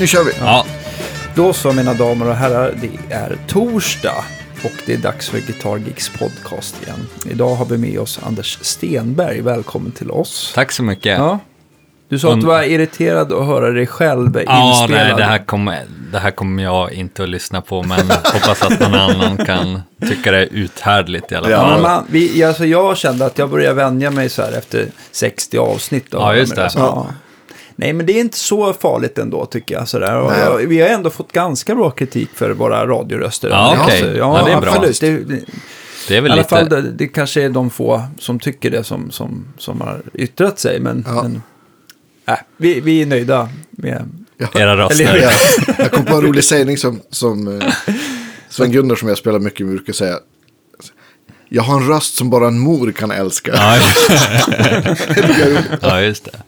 nu kör vi. Ja, Då så mina damer och herrar, det är torsdag och det är dags för Guitar Geeks podcast igen. Idag har vi med oss Anders Stenberg, välkommen till oss. tack så mycket. Ja. Du sa att du var irriterad att höra dig själv Ja, inspelad. nej, det här, kommer, det här kommer jag inte att lyssna på, men hoppas att någon annan kan tycka det är uthärdligt i alla Ja. fall. Ja, man, vi, alltså jag kände att jag började vänja mig så här efter 60 avsnitt. av Ja, just det. Så, ja. Nej, men det är inte så farligt ändå tycker jag. Så där. Och, jag, vi har ändå fått ganska bra kritik för våra radioröster. Ja, okej. Så, Ja, det är bra. absolut. Det, det, Det är I väl alla lite... fall, det, det kanske är de få som tycker det som, som, som har yttrat sig. Men, Ja. men äh, vi, vi är nöjda med... Era röster. Eller- Ja, jag kom på en rolig sägning som, som eh, Sven Gunnar som jag spelar mycket med brukar säga. Jag har en röst som bara en mor kan älska. Ja, ja, just det.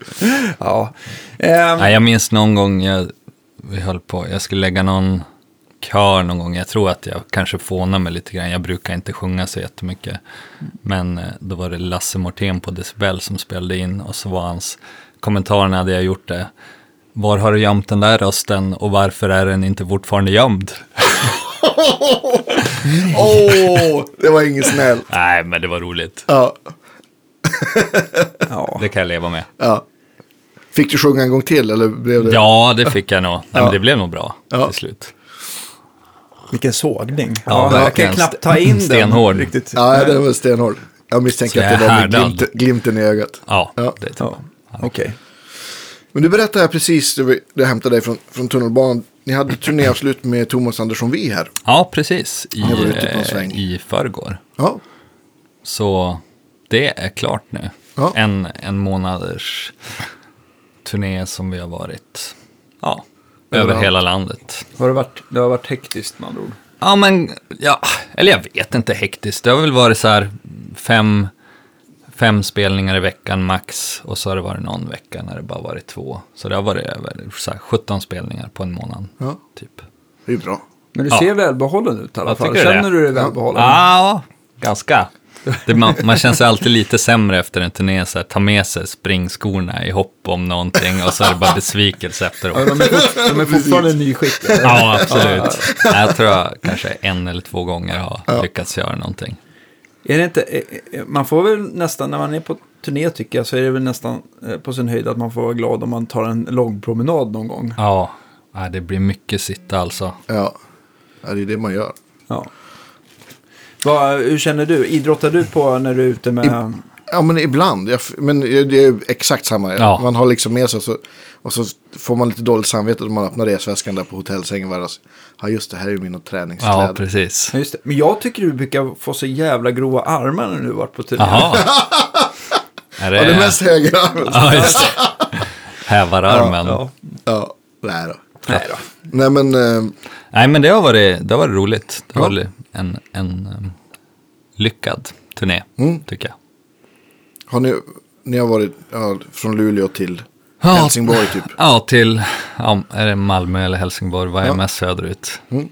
Ja. Nej, jag minns någon gång jag, vi höll på, jag skulle lägga någon kör någon gång. Jag tror att jag kanske fånar mig lite grann. Jag brukar inte sjunga så jättemycket. Men eh, då var det Lasse Mortén på Decibel som spelade in och så var hans kommentar när jag gjort det. Var har du gömt den där rösten och varför är den inte fortfarande gömd? Åh, det var inget snällt. Nej, men det var roligt. Ja, ja. Det kan jag leva med. ja. Fick du sjunga en gång till eller blev det? Ja, det fick jag nog. Nej, Ja. men det blev nog bra Ja. till slut. Vilken sågning. Ja, Ja, jag kan knappt ta in den. Stenhård. Riktigt. Ja, det var stenhård. Jag misstänker Så att det jag var med glimt, glimten i ögat. Ja, Ja. det typ. Ja, Okej. Men du berättade här precis, det jag hämtade dig från, från tunnelbanan. Ni hade turnéavslut med Thomas Andersson Vi här. Ja, precis. I, Jag var ute på en eh, sväng. i förrgår. Ja, Så det är klart nu. Ja. En, en månaders turné som vi har varit ja, över Överallt. hela landet. Har det, varit, det har varit hektiskt med andra ord. Ja, men, ja, eller jag vet inte hektiskt. Det har väl varit så här fem, fem spelningar i veckan max. Och så har det varit någon vecka när det bara varit två. Så det har varit över så här 17 spelningar på en månad. Ja. Typ. det är bra. Men du Ja. ser välbehållen ut i alla fall. Känner du dig välbehållen? Ja, ganska. Det, man, man känner sig alltid lite sämre efter en turné, så här, ta med sig springskorna i hopp om någonting och så är det bara besvikelse Ja, efteråt. de, är de är fortfarande nyskickade. Ja, absolut. Jag tror jag kanske en eller två gånger har lyckats göra någonting. Är det inte, eh, eh, man får väl nästan, när man är på turné tycker jag, så är det väl nästan eh, på sin höjd att man får vara glad om man tar en lång promenad någon gång. Ja, det blir mycket sitta alltså. Ja. det är det man gör. Ja. Vad, hur känner du? Idrottar du på när du är ute med... Ja, men ibland. Jag, men det är exakt samma. Ja. Man har liksom med sig så, och så får man lite dåligt samvete när man öppnar resväskan där på hotellsängen. Varje. Ja, just det, här är mina träningskläder. Ja, precis. Ja, Just det. Men jag tycker du brukar få så jävla grova armar när du varit på turné. Jaha. Är det... Ja, det är mest högerarmen. Ja, just det. Hävararmen. Ja. Ja, nej då. Nej då. Nej, men eh, Nej, men det har varit, det har varit roligt. Det har Ja. varit en, en um, lyckad turné, Mm. tycker jag. Har ni, ni har varit ja, från Luleå till Ja. Helsingborg typ? Ja, till ja, är det Malmö eller Helsingborg, vad är Ja. mest söderut? Mm.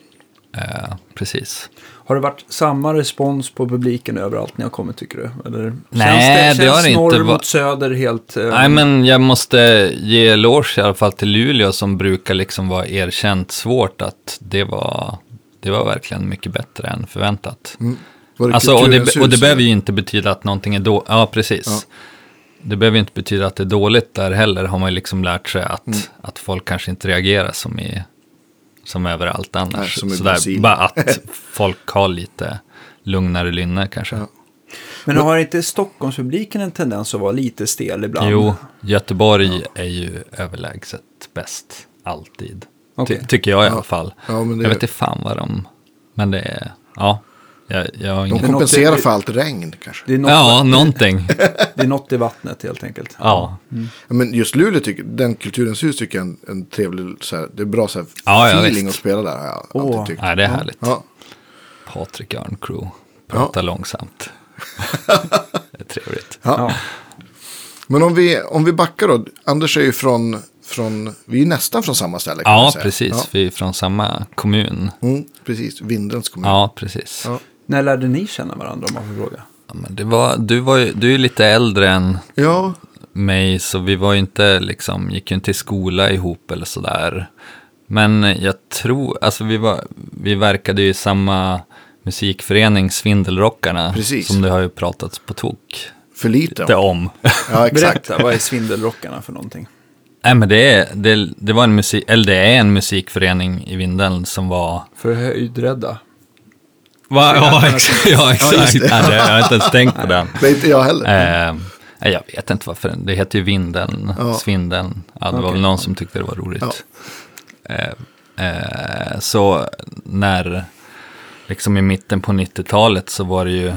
Eh, precis. Har det varit samma respons på publiken överallt ni har kommit tycker du? Eller Nej, känns det har känns inte norr va- mot söder helt... eh, Nej, men jag måste ge eloge i alla fall till Luleå som brukar liksom vara erkänt svårt att det var, det var verkligen mycket bättre än förväntat. Det Alltså, och, det, och det behöver ju inte betyda att någonting är dåligt. Ja, precis. Ja. Det behöver ju inte betyda att det är dåligt där heller, har man ju liksom lärt sig att, Mm. att folk kanske inte reagerar som, i, som överallt annars. Nej, som i Sådär, bara att folk har lite lugnare lynne kanske. Ja. Men har inte Stockholmspubliken en tendens att vara lite stel ibland? Jo, Göteborg är ju överlägset bäst, alltid. Okej. Ty, tycker jag i Ja. alla fall. Ja, men det, Jag vet inte fan vad de, men det är, ja. Jag, jag har de kompenserar för allt regn kanske. Det är, något, Ja, någonting. det är något i vattnet helt enkelt. Ja, Ja, Men just Luleå, tycker, den Kulturens hus tycker jag är en, en trevlig, så här, det är bra så här, Ja, ja, feeling visst. att spela där. Har jag tyckt. Nej, det är härligt. Ja. Patrik Örncrew pratar långsamt. det är trevligt. Ja. Ja. Men om vi, om vi backar då. Anders är ju från, från vi är nästan från samma ställe. Ja, säga. precis. Ja. Vi är från samma kommun. Mm, precis, Vindelns kommun. Ja, precis. När lärde ni känna varandra om man får fråga? Ja, men det var, du, var ju, du är ju lite äldre än ja, mig, så vi var ju inte liksom, gick ju inte i skola ihop eller sådär. Men jag tror, alltså vi, var, vi verkade ju i samma musikförening, Svindelrockarna, Precis. som det har ju pratats på tok För lite. lite om. Ja, exakt. Berätta, vad är Svindelrockarna för någonting? Nej men det, är, det, det var en musik, eller det är en musikförening i Vindeln som var... För höjdrädda. Va? Ja, exakt. Ja, exakt. det. Nej, det, jag har inte ens tänkt på den. Det är inte jag heller. Eh, nej, jag vet inte varför. den- Det heter ju Vindeln, Ja. Svindeln. Ja, det var Okej. väl någon som tyckte det var roligt. Eh, eh, så när, liksom i mitten på 90-talet så var det ju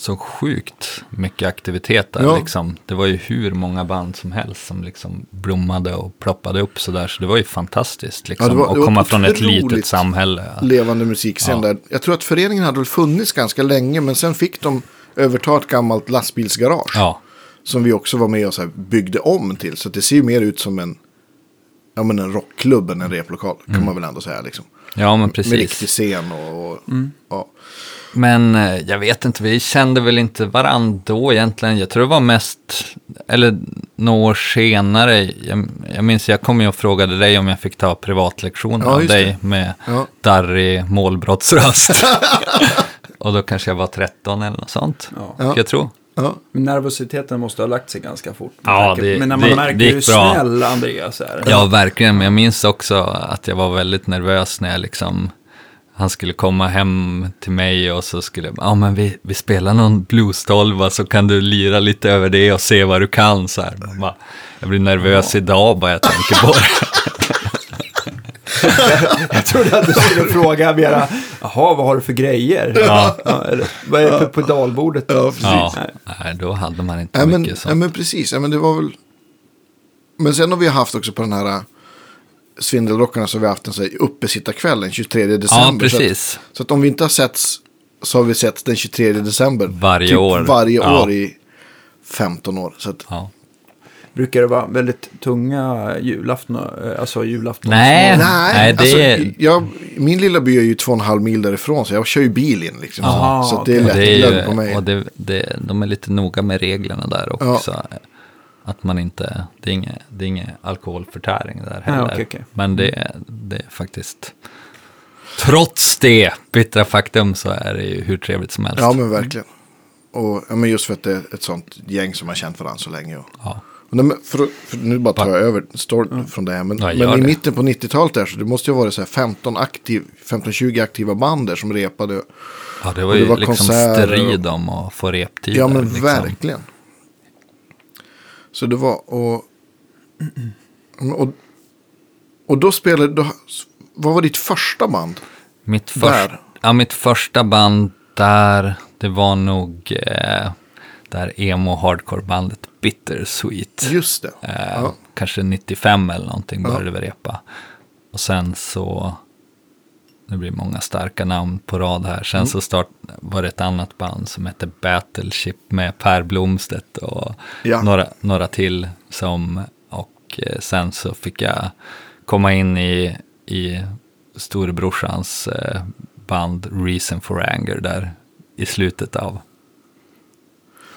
så sjukt mycket aktivitet där. Ja. Liksom. Det var ju hur många band som helst som liksom blommade och ploppade upp sådär. Så det var ju fantastiskt liksom. Ja, det var- det att komma från ett litet samhälle. Levande musikscen Ja. där. Jag tror att föreningen hade väl funnits ganska länge. Men sen fick de överta ett gammalt lastbilsgarage. Ja, Som vi också var med och så byggde om till. Så det ser ju mer ut som en, ja, men en rockklubb än en replokal. Kan man väl ändå säga. Liksom. ja men Med precis. riktig scen och... och ja. Men eh, jag vet inte, vi kände väl inte varandra då egentligen. Jag tror det var mest, eller några år senare. Jag, jag minns, jag kom ju och frågade dig om jag fick ta privatlektioner Ja, av dig med Ja. darrig målbrottsröst. och då kanske jag var 13 eller något sånt. Ja. Ja. Jag tror. Ja. Men nervositeten måste ha lagt sig ganska fort. Ja, det- men när man det- märker det gick hur bra. snäll Andreas är. Ja, verkligen. Men jag minns också att jag var väldigt nervös när jag liksom han skulle komma hem till mig och så skulle ja men vi, vi spelar någon blues-tolva så kan du lira lite över det och se vad du kan så bara, Jag blir nervös idag bara jag tänker på det. Jag trodde att du skulle fråga mera, jaha, vad har du för grejer? Ja. eller, vad är det på pedalbordet? Ja, precis. Ja, Nej. då hade man inte Ja, men, mycket så. ja, men precis. Ja, men det var väl... Men sen har vi haft också på den här Svindelrockarna så har vi haft en så här uppesittarkväll den 23 december. Ja, Så att, precis. så att om vi inte har setts så har vi setts den 23 december. Varje typ år. Varje Ja. år i 15 år. Så att, Ja. Brukar det vara väldigt tunga julafton, eh, alltså julafton? Nej. nej, det alltså, är- jag, min lilla by är ju två och en halv mil därifrån så jag kör ju bil in liksom. Aha, så, så att det är lätt Det är ju, på mig. och det, det, de är lite noga med reglerna där också. Att man inte, det är inget, det är inget alkoholförtäring där heller. okej, okej. Men det, det är faktiskt, trots det bittra faktum så är det ju hur trevligt som helst. Ja men verkligen. Och ja, men just för att det är ett sånt gäng som har känt varandra så länge. Och, Ja. och nej, men för, för nu bara tar jag över storyn från det här. Men, Ja, men i det. mitten på 90-talet där så det måste ju ha varit så här 15 aktiv, 15-20 aktiva band där som repade. ja, det var och det ju var liksom strid om att få reptider. Ja men liksom. verkligen. Så det var och, och, och då spelade, då, vad var ditt första band? Mitt, Där. först, ja, mitt första band där, det var nog eh, där emo hardcore bandet Bittersweet. Just det. Eh, Ja. Kanske 95 eller någonting Ja. började vi repa. Och sen så, det blir många starka namn på rad här. Sen Mm. så start, var det ett annat band som hette Battleship med Per Blomstedt och Ja. några, några till. Som, och eh, sen så fick jag komma in i, i storebrorsans eh, band Reason for Anger där i slutet av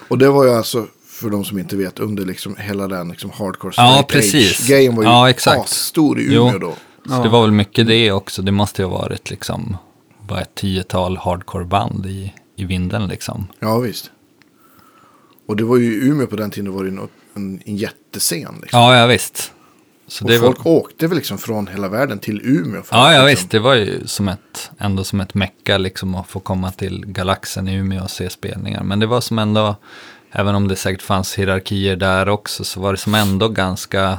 Och det var ju alltså, för de som inte vet, under liksom hela den liksom hardcore Ja, precis. Grejen var ju Ja, exakt. stor i Umeå Jo. då. Så Ja. det var väl mycket det också. Det måste ju ha varit liksom bara ett tiotal hardcore-band i, i vinden liksom. Ja, visst. Och det var ju i Umeå på den tiden var det något, en, en jättescen. Liksom. Ja, ja visst. Så och det var, folk åkte väl liksom från hela världen till Umeå. för ja, att ja, liksom, visst. Det var ju som ett, ändå som ett mecka liksom att få komma till Galaxen i Umeå och se spelningar. Men det var som ändå, även om det säkert fanns hierarkier där också, så var det som ändå ganska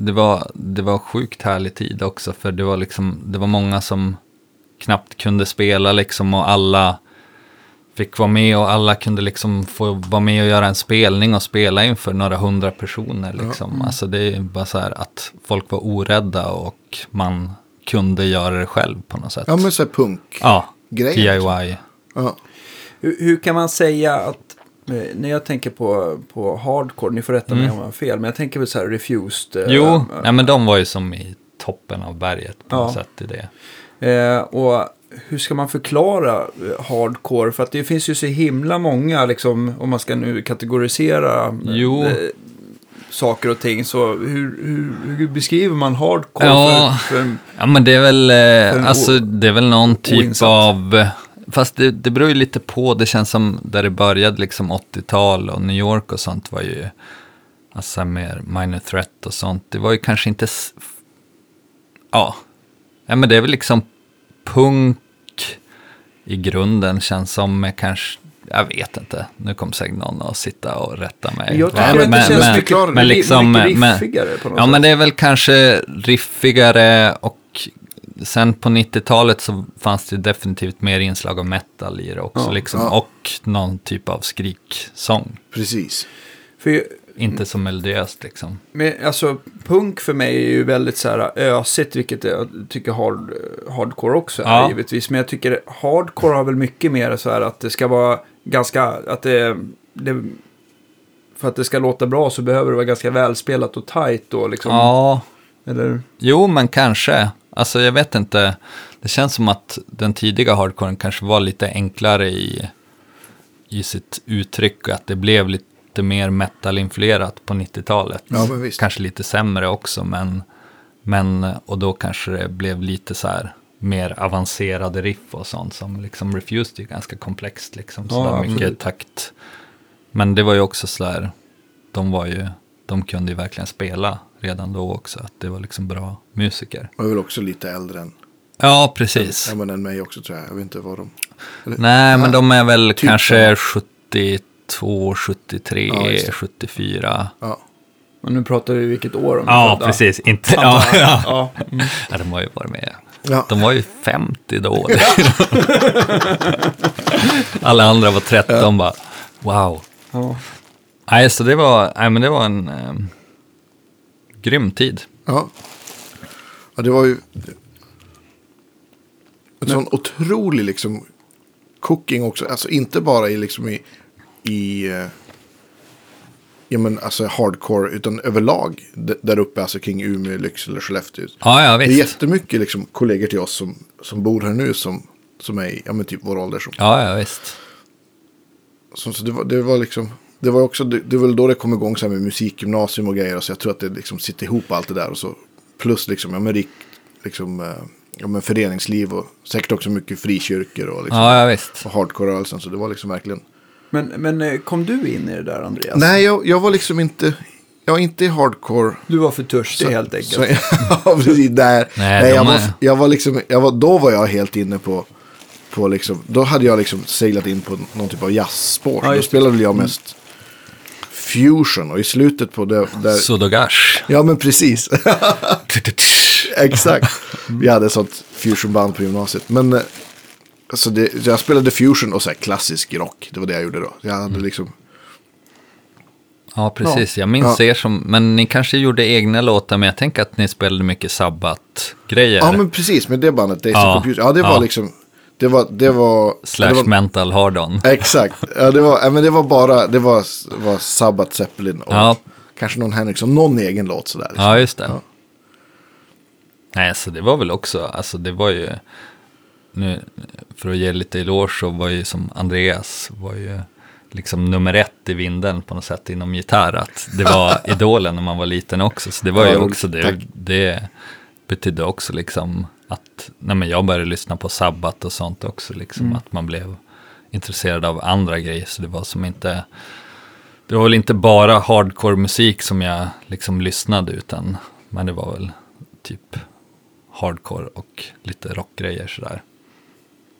det var, det var sjukt härlig tid också, för det var liksom, det var många som knappt kunde spela liksom och alla fick vara med och alla kunde liksom få vara med och göra en spelning och spela inför några hundra personer liksom. Alltså det är bara så här att folk var orädda och man kunde göra det själv på något sätt. Ja, men så punk. Ja, Grejer, DIY. Ja. Hur, hur kan man säga att, när jag tänker på, på hardcore, ni får rätta mig om jag har fel, men jag tänker väl så här refused. eh, Jo, eh, nej, men de var ju som i toppen av berget på något Ja. sätt i det. Eh, och hur ska man förklara eh, hardcore? För att det finns ju så himla många, liksom, om man ska nu kategorisera. eh, Jo. eh, saker och ting. Så hur, hur, hur beskriver man hardcore Ja. för, för Ja men det är väl, eh, alltså det är väl någon typ oinsatt. av, fast det, det beror ju lite på, det känns som där det började liksom 80-tal och New York och sånt var ju, alltså mer minor threat och sånt, det var ju kanske inte, ja, ja men det är väl liksom punk i grunden känns som med kanske, jag vet inte, nu kommer säkert någon att sitta och rätta mig. Jag tycker att men- det känns men- mycket, men liksom, mycket riffigare på något Ja, sätt. men det är väl kanske riffigare och sen på 90-talet så fanns det definitivt mer inslag av metal i det också. Ja, liksom, ja. Och någon typ av skriksång. Precis. För, Inte så melodiöst liksom. men, alltså, punk för mig är ju väldigt så här ösigt, vilket jag tycker hard, hardcore också är Ja. givetvis. Men jag tycker hardcore har väl mycket mer så här att det ska vara ganska, att det, det för att det ska låta bra så behöver det vara ganska välspelat och tight då liksom. Ja, Eller? jo men kanske. Alltså jag vet inte. Det känns som att den tidiga hardcoren kanske var lite enklare i, i sitt uttryck och att det blev lite mer metal-influerat på 90-talet. Ja, men visst. Kanske lite sämre också, men, men och då kanske det blev lite så här mer avancerade riff och sånt som liksom Refused är ganska komplext liksom. Så Ja, mycket absolut. takt. Men det var ju också så där, de var ju, de kunde ju verkligen spela redan då också, att det var liksom bra musiker. Och är väl också lite äldre än, Ja, precis. ja, men än mig också tror jag. Jag vet inte vad de... Eller, Nej, men de är väl Typ kanske 72, 73, Ja, just det. 74. ja. Och nu pratar vi vilket år de är Ja, födda. precis. Inte, ja, ja. Ja. Mm. ja, de har ju varit med. Ja. De var ju 50 då. Alla andra var 13 bara, wow. Ja. Nej, så det var, nej, men det var en eh, grym tid. Ja. ja, det var ju en sån otrolig liksom cooking också. Alltså inte bara i liksom i, i eh, ja, men alltså hardcore utan överlag där uppe, alltså kring Umeå, Lycksele, Skellefteå. Ja, ja, Det är visst. jättemycket liksom kollegor till oss som, som bor här nu som, som är i ja, men typ vår ålder. Som, Ja, ja, visst. som, så det, var, det var liksom, det var också, det, det var väl då det kom igång så här med musikgymnasium och grejer. Så jag tror att det liksom sitter ihop allt det där. Och så, plus liksom, ja men, rik, liksom, eh, ja, men föreningsliv och säkert också mycket frikyrkor och, liksom, Ja, ja, visst. och hardcore-rörelsen. Så det var liksom verkligen. Men, men eh, kom du in i det där Andreas? Nej, jag, jag var liksom inte, jag var inte i hardcore. Du var för törstig Så- helt enkelt. Så, ja, precis. Där. Nej, Nej, jag, var, jag var liksom, jag var, då var jag helt inne på, på liksom, då hade jag liksom seglat in på någon typ av jazzspår. Ja, då spelade väl jag mest fusion och i slutet på det, där, Sudogash. ja men precis, exakt. Vi hade ett sånt fusionband på gymnasiet. Men eh, alltså det, jag spelade fusion och så här klassisk rock, det var det jag gjorde då. Jag hade liksom, Ja, precis. Jag minns Ja. er som, men ni kanske gjorde egna låtar, men jag tänker att ni spelade mycket Sabbat-grejer. ja men precis, med det bandet, Days Ja, Computer, ja det var ja. liksom, det var, det var, Slash det var mental hard-on. Exakt. Ja, det, var, men det var bara det var, var Sabbath Zeppelin och Ja. kanske någon Henriksson. Någon egen låt sådär. Liksom. Ja, just det. Ja. Nej, så det var väl också, alltså det var ju, nu, för att ge lite eloge så var ju som Andreas, var ju liksom nummer ett i vinden på något sätt inom gitarr. Att det var idolen när man var liten också. Så det var Ja, ju också, det, Tack. det betydde också liksom att, nej men jag började lyssna på Sabbat och sånt också, liksom Mm. att man blev intresserad av andra grejer. Så det var som inte, det var väl inte bara hardcore musik som jag liksom lyssnade utan, men det var väl typ hardcore och lite rockgrejer sådär.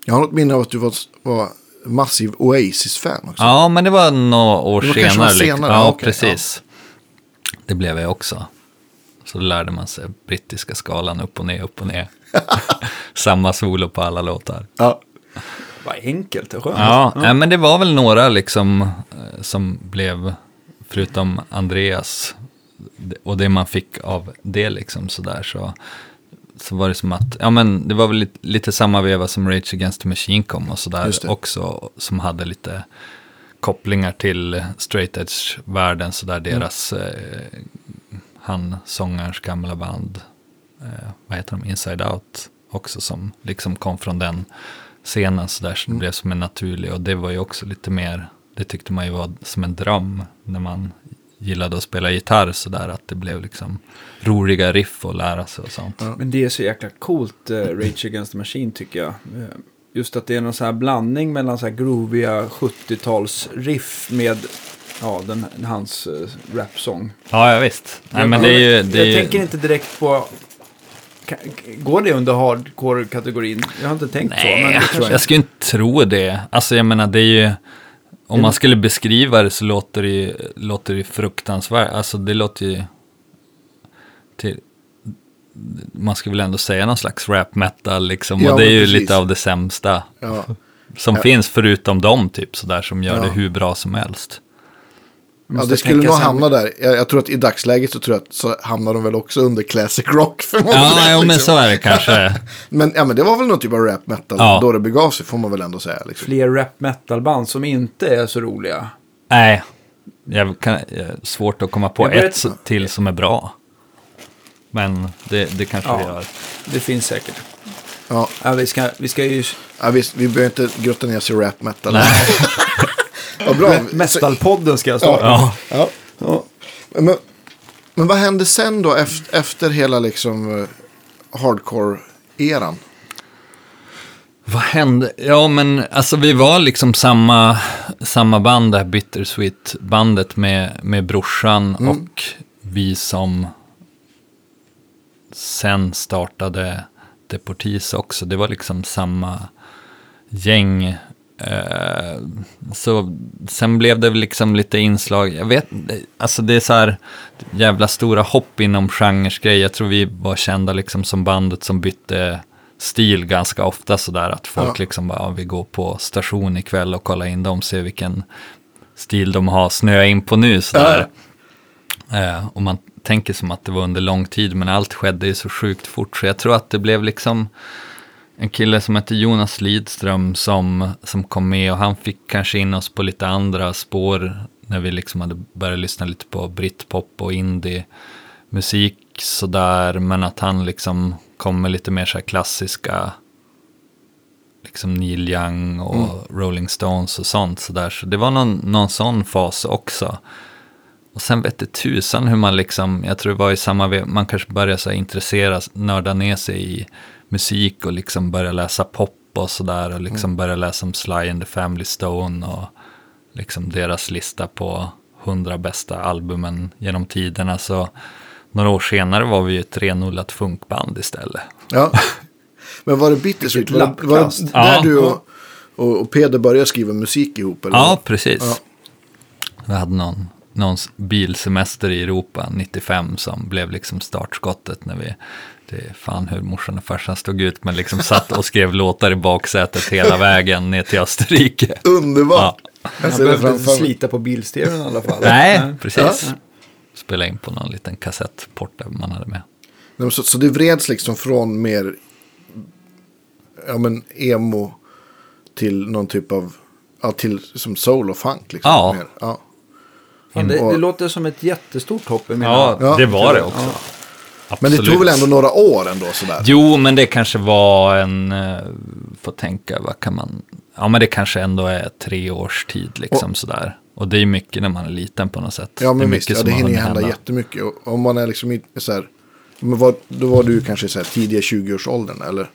Jag har något minne av att du var, var massiv Oasis-fan också. Ja, men det var några år Det var senare. liksom. senare, Ja, okej, precis. Det blev jag också. Så då lärde man sig brittiska skalan upp och ner, upp och ner. Samma solo på alla låtar. Ja. Vad enkelt och skönt. Ja, nej, men det var väl några liksom eh, som blev, förutom Andreas, och det man fick av det liksom sådär så, så var det som att, ja men det var väl lite, lite samma veva som Rage Against the Machine kom och sådär också, som hade lite kopplingar till straight edge-världen, sådär deras, eh, han sångarens gamla band, eh, vad heter de, Inside Out också, som liksom kom från den scenen sådär, så det blev som en naturlig, och det var ju också lite mer, det tyckte man ju var som en dröm när man gillade att spela gitarr sådär att det blev liksom roliga riff att lära sig och sånt. Men det är så jäkla coolt, eh, Rage Against the Machine tycker jag. Eh, Just att det är någon sån här blandning mellan så här grooviga 70-tals-riff med ja, den, hans uh, rapsång. Ja, ja visst. Nej, men det är ju... Det är jag ju... tänker inte direkt på... Går det under hardcore-kategorin? Jag har inte tänkt så. Men Nej, det tror jag jag skulle inte tro det. Alltså jag menar det är ju, om man skulle beskriva det så låter det ju, låter det fruktansvärt. Alltså det låter ju, till, man skulle väl ändå säga någon slags rap metal liksom. Ja, och det är ju precis. lite av det sämsta Ja. som Ja. finns förutom dem typ sådär som gör Ja. det hur bra som helst. Ja, det skulle nog hamna där. Jag, jag tror att i dagsläget så tror jag att så hamnar de väl också under classic rock förmodligen. Ja, jo, men liksom. så är det kanske. men, ja, men det var väl någon typ av rap metal Ja. då det begav sig får man väl ändå säga. Liksom. Fler rap metal-band som inte är så roliga. Nej, jag kan, svårt att komma på Jag vet- ett s- till som är bra. Men det, det kanske Ja. vi gör. Det finns säkert. Ja, Ja, vi, ska, vi ska ju... ja, visst, vi behöver inte grotta ner oss i rap metal. Nej. Vad bra. Metalpodden ska jag starta. Ja. Ja. Ja. Men, men vad hände sen då efter, efter hela liksom eh, hardcore-eran? Vad hände? Ja, men alltså vi var liksom samma, samma band, det här Bittersweet-bandet med, med brorsan och vi som sen startade Deportis också. Det var liksom samma gäng. Eh, så sen blev det liksom lite inslag, jag vet alltså det är så här jävla stora hopp inom genresgrej. Jag tror vi var kända liksom som bandet som bytte stil ganska ofta sådär att folk Ja. liksom bara, ja, vi går på station ikväll och kollar in dem, ser vilken stil de har snöat in på nu sådär. Eh, och man tänker som att det var under lång tid, men allt skedde ju så sjukt fort. Så jag tror att det blev liksom en kille som hette Jonas Lidström som, som kom med och han fick kanske in oss på lite andra spår när vi liksom hade börjat lyssna lite på britpop och indie musik sådär, men att han liksom kom med lite mer så klassiska liksom Neil Young och Rolling Stones och sånt sådär. Så det var någon, någon sån fas också. Och sen vet det tusan hur man liksom, jag tror det var i samma ve- man kanske började så här intresseras, nörda ner sig i musik och liksom börja läsa pop och sådär och liksom börja läsa om Sly and the Family Stone och liksom deras lista på 100 bästa albumen genom tiderna. Så några år senare var vi ju ett renodlat funkband istället. Ja. Men var det Bittersweet? Var det, var det där Ja. du och, och, och Peder började skriva musik ihop? Eller? Ja, precis. Ja. Vi hade någon, någon bilsemester i Europa 95 som blev liksom startskottet när vi, det är fan hur morsan och farsan stod ut, men liksom satt och skrev låtar i baksätet hela vägen ner till Österrike. Underbart! Jag Jag ser det behövde framför mig. slita på bilstereon i alla fall. Nej, precis. Ja. Spela in på någon liten kassettport där man hade med. Så, så det vreds liksom från mer ja, men emo till någon typ av, ja, till som soul och funk. Liksom, Ja. Mer. ja. Fan, det, Och- det låter som ett jättestort hopp i mina... Ja, Ja, det var det också. Men det Absolut. tog väl ändå några år ändå sådär? Jo, men det kanske var en, uh, får tänka, vad kan man, ja men det kanske ändå är tre års tid liksom sådär. Och det är mycket när man är liten på något sätt. Ja det är men mycket visst, ja, det hinner ju hända jättemycket. Och om man är liksom i så här, men vad, då var du kanske så här tidiga 20-årsåldern eller?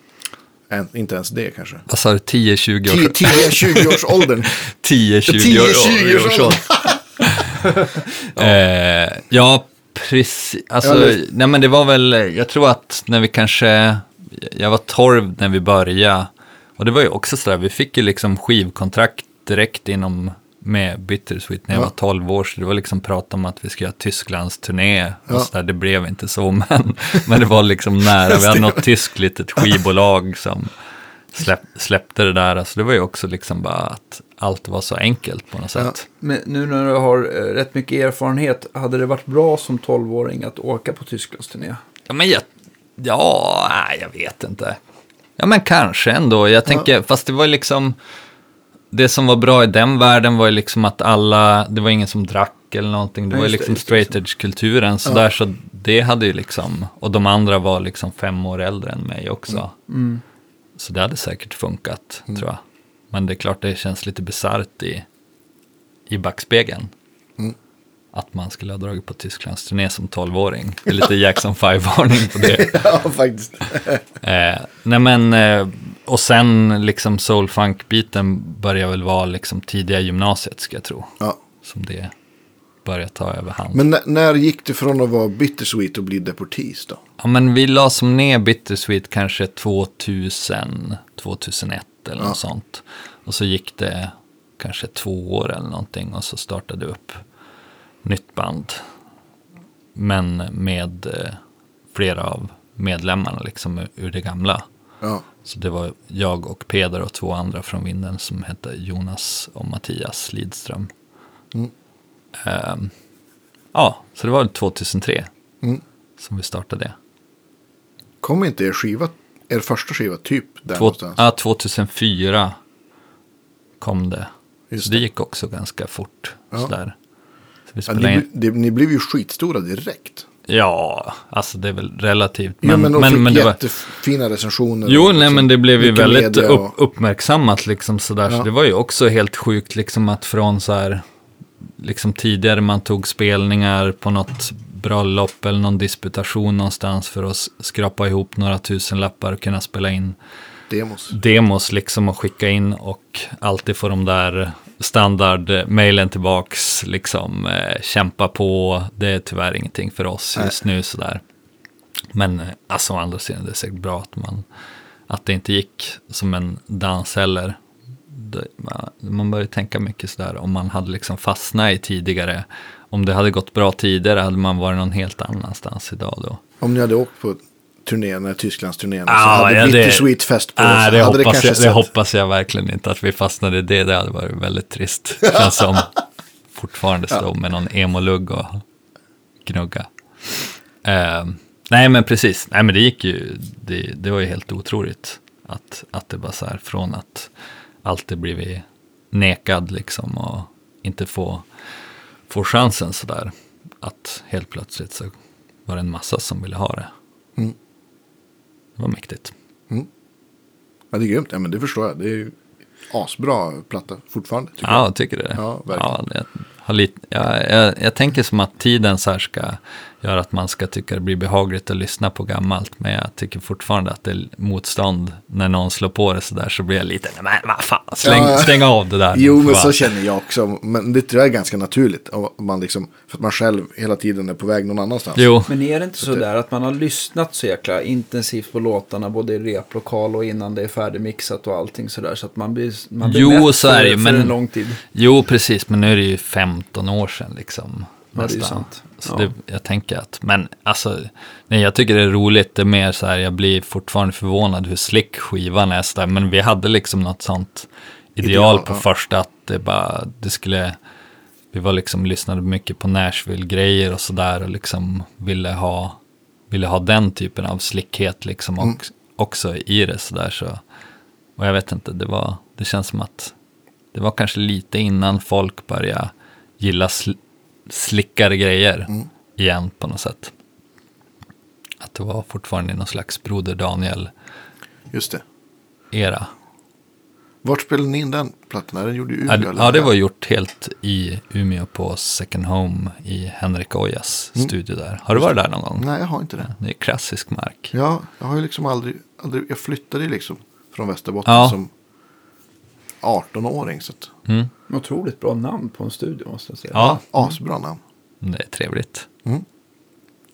En, inte ens det kanske. Vad sa du, 10-20 Ti- år? Tidiga 20-årsåldern. 10-20 år. 10-20-årsåldern. Eh, ja, precis. Alltså, Ja, det- nej men det var väl, jag tror att när vi kanske, jag var 12 när vi började. Och det var ju också sådär, vi fick ju liksom skivkontrakt direkt inom med Bittersweet när jag Ja. var 12 år. Så det var liksom prat om att vi skulle göra Tysklands turné. Ja. Och så där, det blev inte så, men, men det var liksom nära. Vi hade något tyskt litet skivbolag som släpp, släppte det där. Alltså det var ju också liksom bara att allt var så enkelt på något sätt. Men nu när du har eh, rätt mycket erfarenhet, hade det varit bra som 12-åring att åka på Tysklandsturné? Ja, men jag, ja, jag vet inte. Ja, men kanske ändå. Jag tänker, fast det var liksom, det som var bra i den världen var ju liksom att alla, det var ingen som drack eller någonting. Det Ja, var ju liksom straight edge-kulturen sådär, så det hade ju liksom, och de andra var liksom fem år äldre än mig också. Mm. Så det hade säkert funkat, tror jag. Men det är klart det känns lite bisarrt i, i backspegeln. att man skulle ha dragit på Tysklands turné som 12-åring. Det är lite Jackson 5-varning på det. ja, faktiskt. Eh, nej men, eh, och sen liksom soul-funk-biten börjar väl vara liksom tidiga gymnasiet ska jag tro. Ja. Som det börjar ta överhand. Men när, gick det från att vara bittersweet och bli deportis då? Ja, men vi la som ner Bittersweet kanske 2000, 2001 eller Ja. något sånt. Och så gick det kanske två år eller någonting och så startade upp nytt band. Men med eh, flera av medlemmarna liksom ur- det gamla. Ja. Så det var jag och Peder och två andra från Vinden som hette Jonas och Mattias Lidström. Mm. Ehm, ja, så det var 2003 Mm. som vi startade det. Kom inte er skiva, er första skiva, typ där Två, någonstans? ja, 2004 kom det. Just så det det. gick också ganska fort. Ja. Sådär. Så Ja, ni, det, ni blev ju skitstora direkt. ja, alltså det är väl relativt. Men, ja, men, men, men, det var, jättefina recensioner. Jo, nej liksom men det blev ju väldigt upp, och- uppmärksammat liksom sådär. Ja. Så det var ju också helt sjukt liksom att från så här, liksom tidigare man tog spelningar på något bröllop eller någon disputation någonstans för att skrapa ihop några tusen lappar och kunna spela in demos. demos liksom och skicka in och alltid få de där standard-mailen tillbaks, liksom eh, kämpa på, det är tyvärr ingenting för oss just nu sådär. Men eh, alltså å andra sidan, det är säkert bra att man, att det inte gick som en dans heller. Det, man, man börjar tänka mycket sådär, om man hade liksom fastnat i tidigare, om det hade gått bra tidigare hade man varit någon helt annanstans idag då. Om ni hade åkt på turnén, så Ah, hade ja, det- Bittersweet fest på så det, hade det hoppas kanske jag, det hoppas jag verkligen inte att vi fastnade i det. Det hade varit väldigt trist. Känns som fortfarande stå med någon emo-lugg och gnugga. Eh, nej, men precis. Nej, men det gick ju. Det, det var ju helt otroligt. Att, att det bara så här från att alltid blivit nekad liksom och inte få, få chansen så där. Att helt plötsligt så var det en massa som ville ha det. Mm. Det var mäktigt. Ja, det är grymt. Ja, men det förstår jag. Det är ju asbra platta fortfarande. Tycker Ja, jag tycker det. Ja, verkligen. jag, har lite, jag, jag, jag tänker som att tiden så här ska göra att man ska tycka det blir behagligt att lyssna på gammalt. Men jag tycker fortfarande att det är motstånd när någon slår på det så där så blir jag lite, men vad fan, släng, Ja. stäng av det där. Jo, men så fan." känner jag också. Men det tror jag är ganska naturligt. Om man liksom, för att man själv hela tiden är på väg någon annanstans. Jo, Men är det inte Så så, det- där att man har lyssnat så jäkla intensivt på låtarna både i replokal och innan det är färdigmixat och allting sådär så att man blir, man blir Jo, mätt så för, är det för men- en lång tid. jo, precis, men nu är det ju 15 år sedan liksom. Ja, det är sant. Så det, jag tänker att, men alltså, nej, jag tycker det är roligt, det är mer så här, jag blir fortfarande förvånad hur slick skivan är så där, men vi hade liksom något sånt ideal, Ideal, på ja. första, att det bara, det skulle, vi var liksom, lyssnade mycket på Nashville-grejer och sådär och liksom ville ha, ville ha den typen av slickhet liksom Mm. och, också i det sådär så, och jag vet inte, det var, det känns som att det var kanske lite innan folk började gilla sl slickare grejer Mm. igen på något sätt. Att det var fortfarande någon slags Broder Daniel-era. Just det. Vart spelade ni in den plattan? Är den gjord i Umeå? Ja, ja, det var gjort helt i Umeå på Second Home i Henrik Ojas Mm. studio där. Har du varit där någon gång? Nej, jag har inte det. Det är klassisk mark. Ja, jag har ju liksom aldrig, aldrig jag flyttade ju liksom från Västerbotten Ja. som 18-åring. Så att, Mm. Otroligt bra namn på en studio måste jag säga. Ja, asbra namn. det är trevligt. Mm.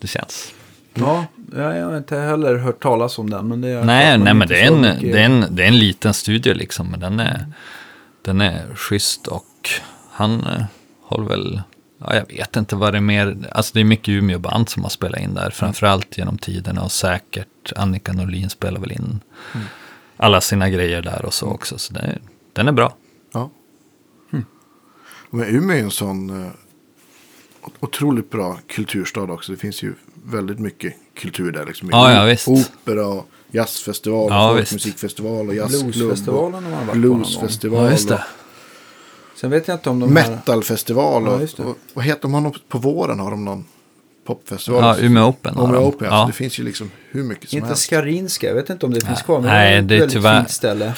Det känns. Ja, jag har inte heller hört talas om den. Men det är Nej, nej men det är, en, det, är en, det är en liten studio liksom, men den är, den är schysst och han eh, håller väl, ja, jag vet inte vad det är mer, alltså det är mycket Umeå-band som har spelat in där, framförallt genom tiderna och säkert Annika Norlin spelar väl in alla sina grejer där och så också, så det den är bra. Ja. Men Umeå är en sån eh, otroligt bra kulturstad också. Det finns ju väldigt mycket kultur där. Liksom. Ja, ja, visst. Opera och jazzfestival och Ja, visst. folkmusikfestival och jazzklubb. Bluesfestivalen har man och varit på någon gång. Bluesfestival. Sen vet jag inte om och de här... metalfestival. Ja, Och, och, vad heter något- På våren har de någon popfestival. Ja, Umeå Open Umeå de. Open, ja. Det finns ju liksom hur mycket som Inte helst. Skarinska, jag vet inte om det finns kvar. Men Nej, är ett det är väldigt tyvärr- fint ställe.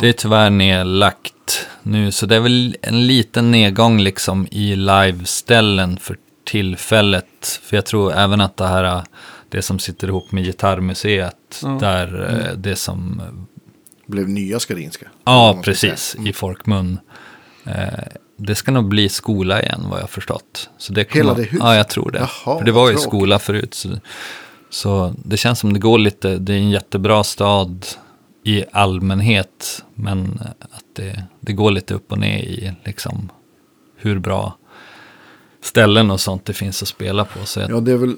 Det är tyvärr nedlagt nu, så det är väl en liten nedgång liksom i liveställen för tillfället. För jag tror även att det här, det som sitter ihop med Gitarrmuseet, Ja. där eh, det som Blev nya Skarinska. Ja, precis. säga. I folkmun. Eh, det ska nog bli skola igen, vad jag har förstått. Så det kommer, Hela det huset? Ja, jag tror det. Jaha, För det var ju tråkigt. skola förut. Så, så det känns som det går lite, det är en jättebra stad i allmänhet. Men att det, det går lite upp och ner i liksom hur bra ställen och sånt det finns att spela på. Så jag, Ja, det är väl...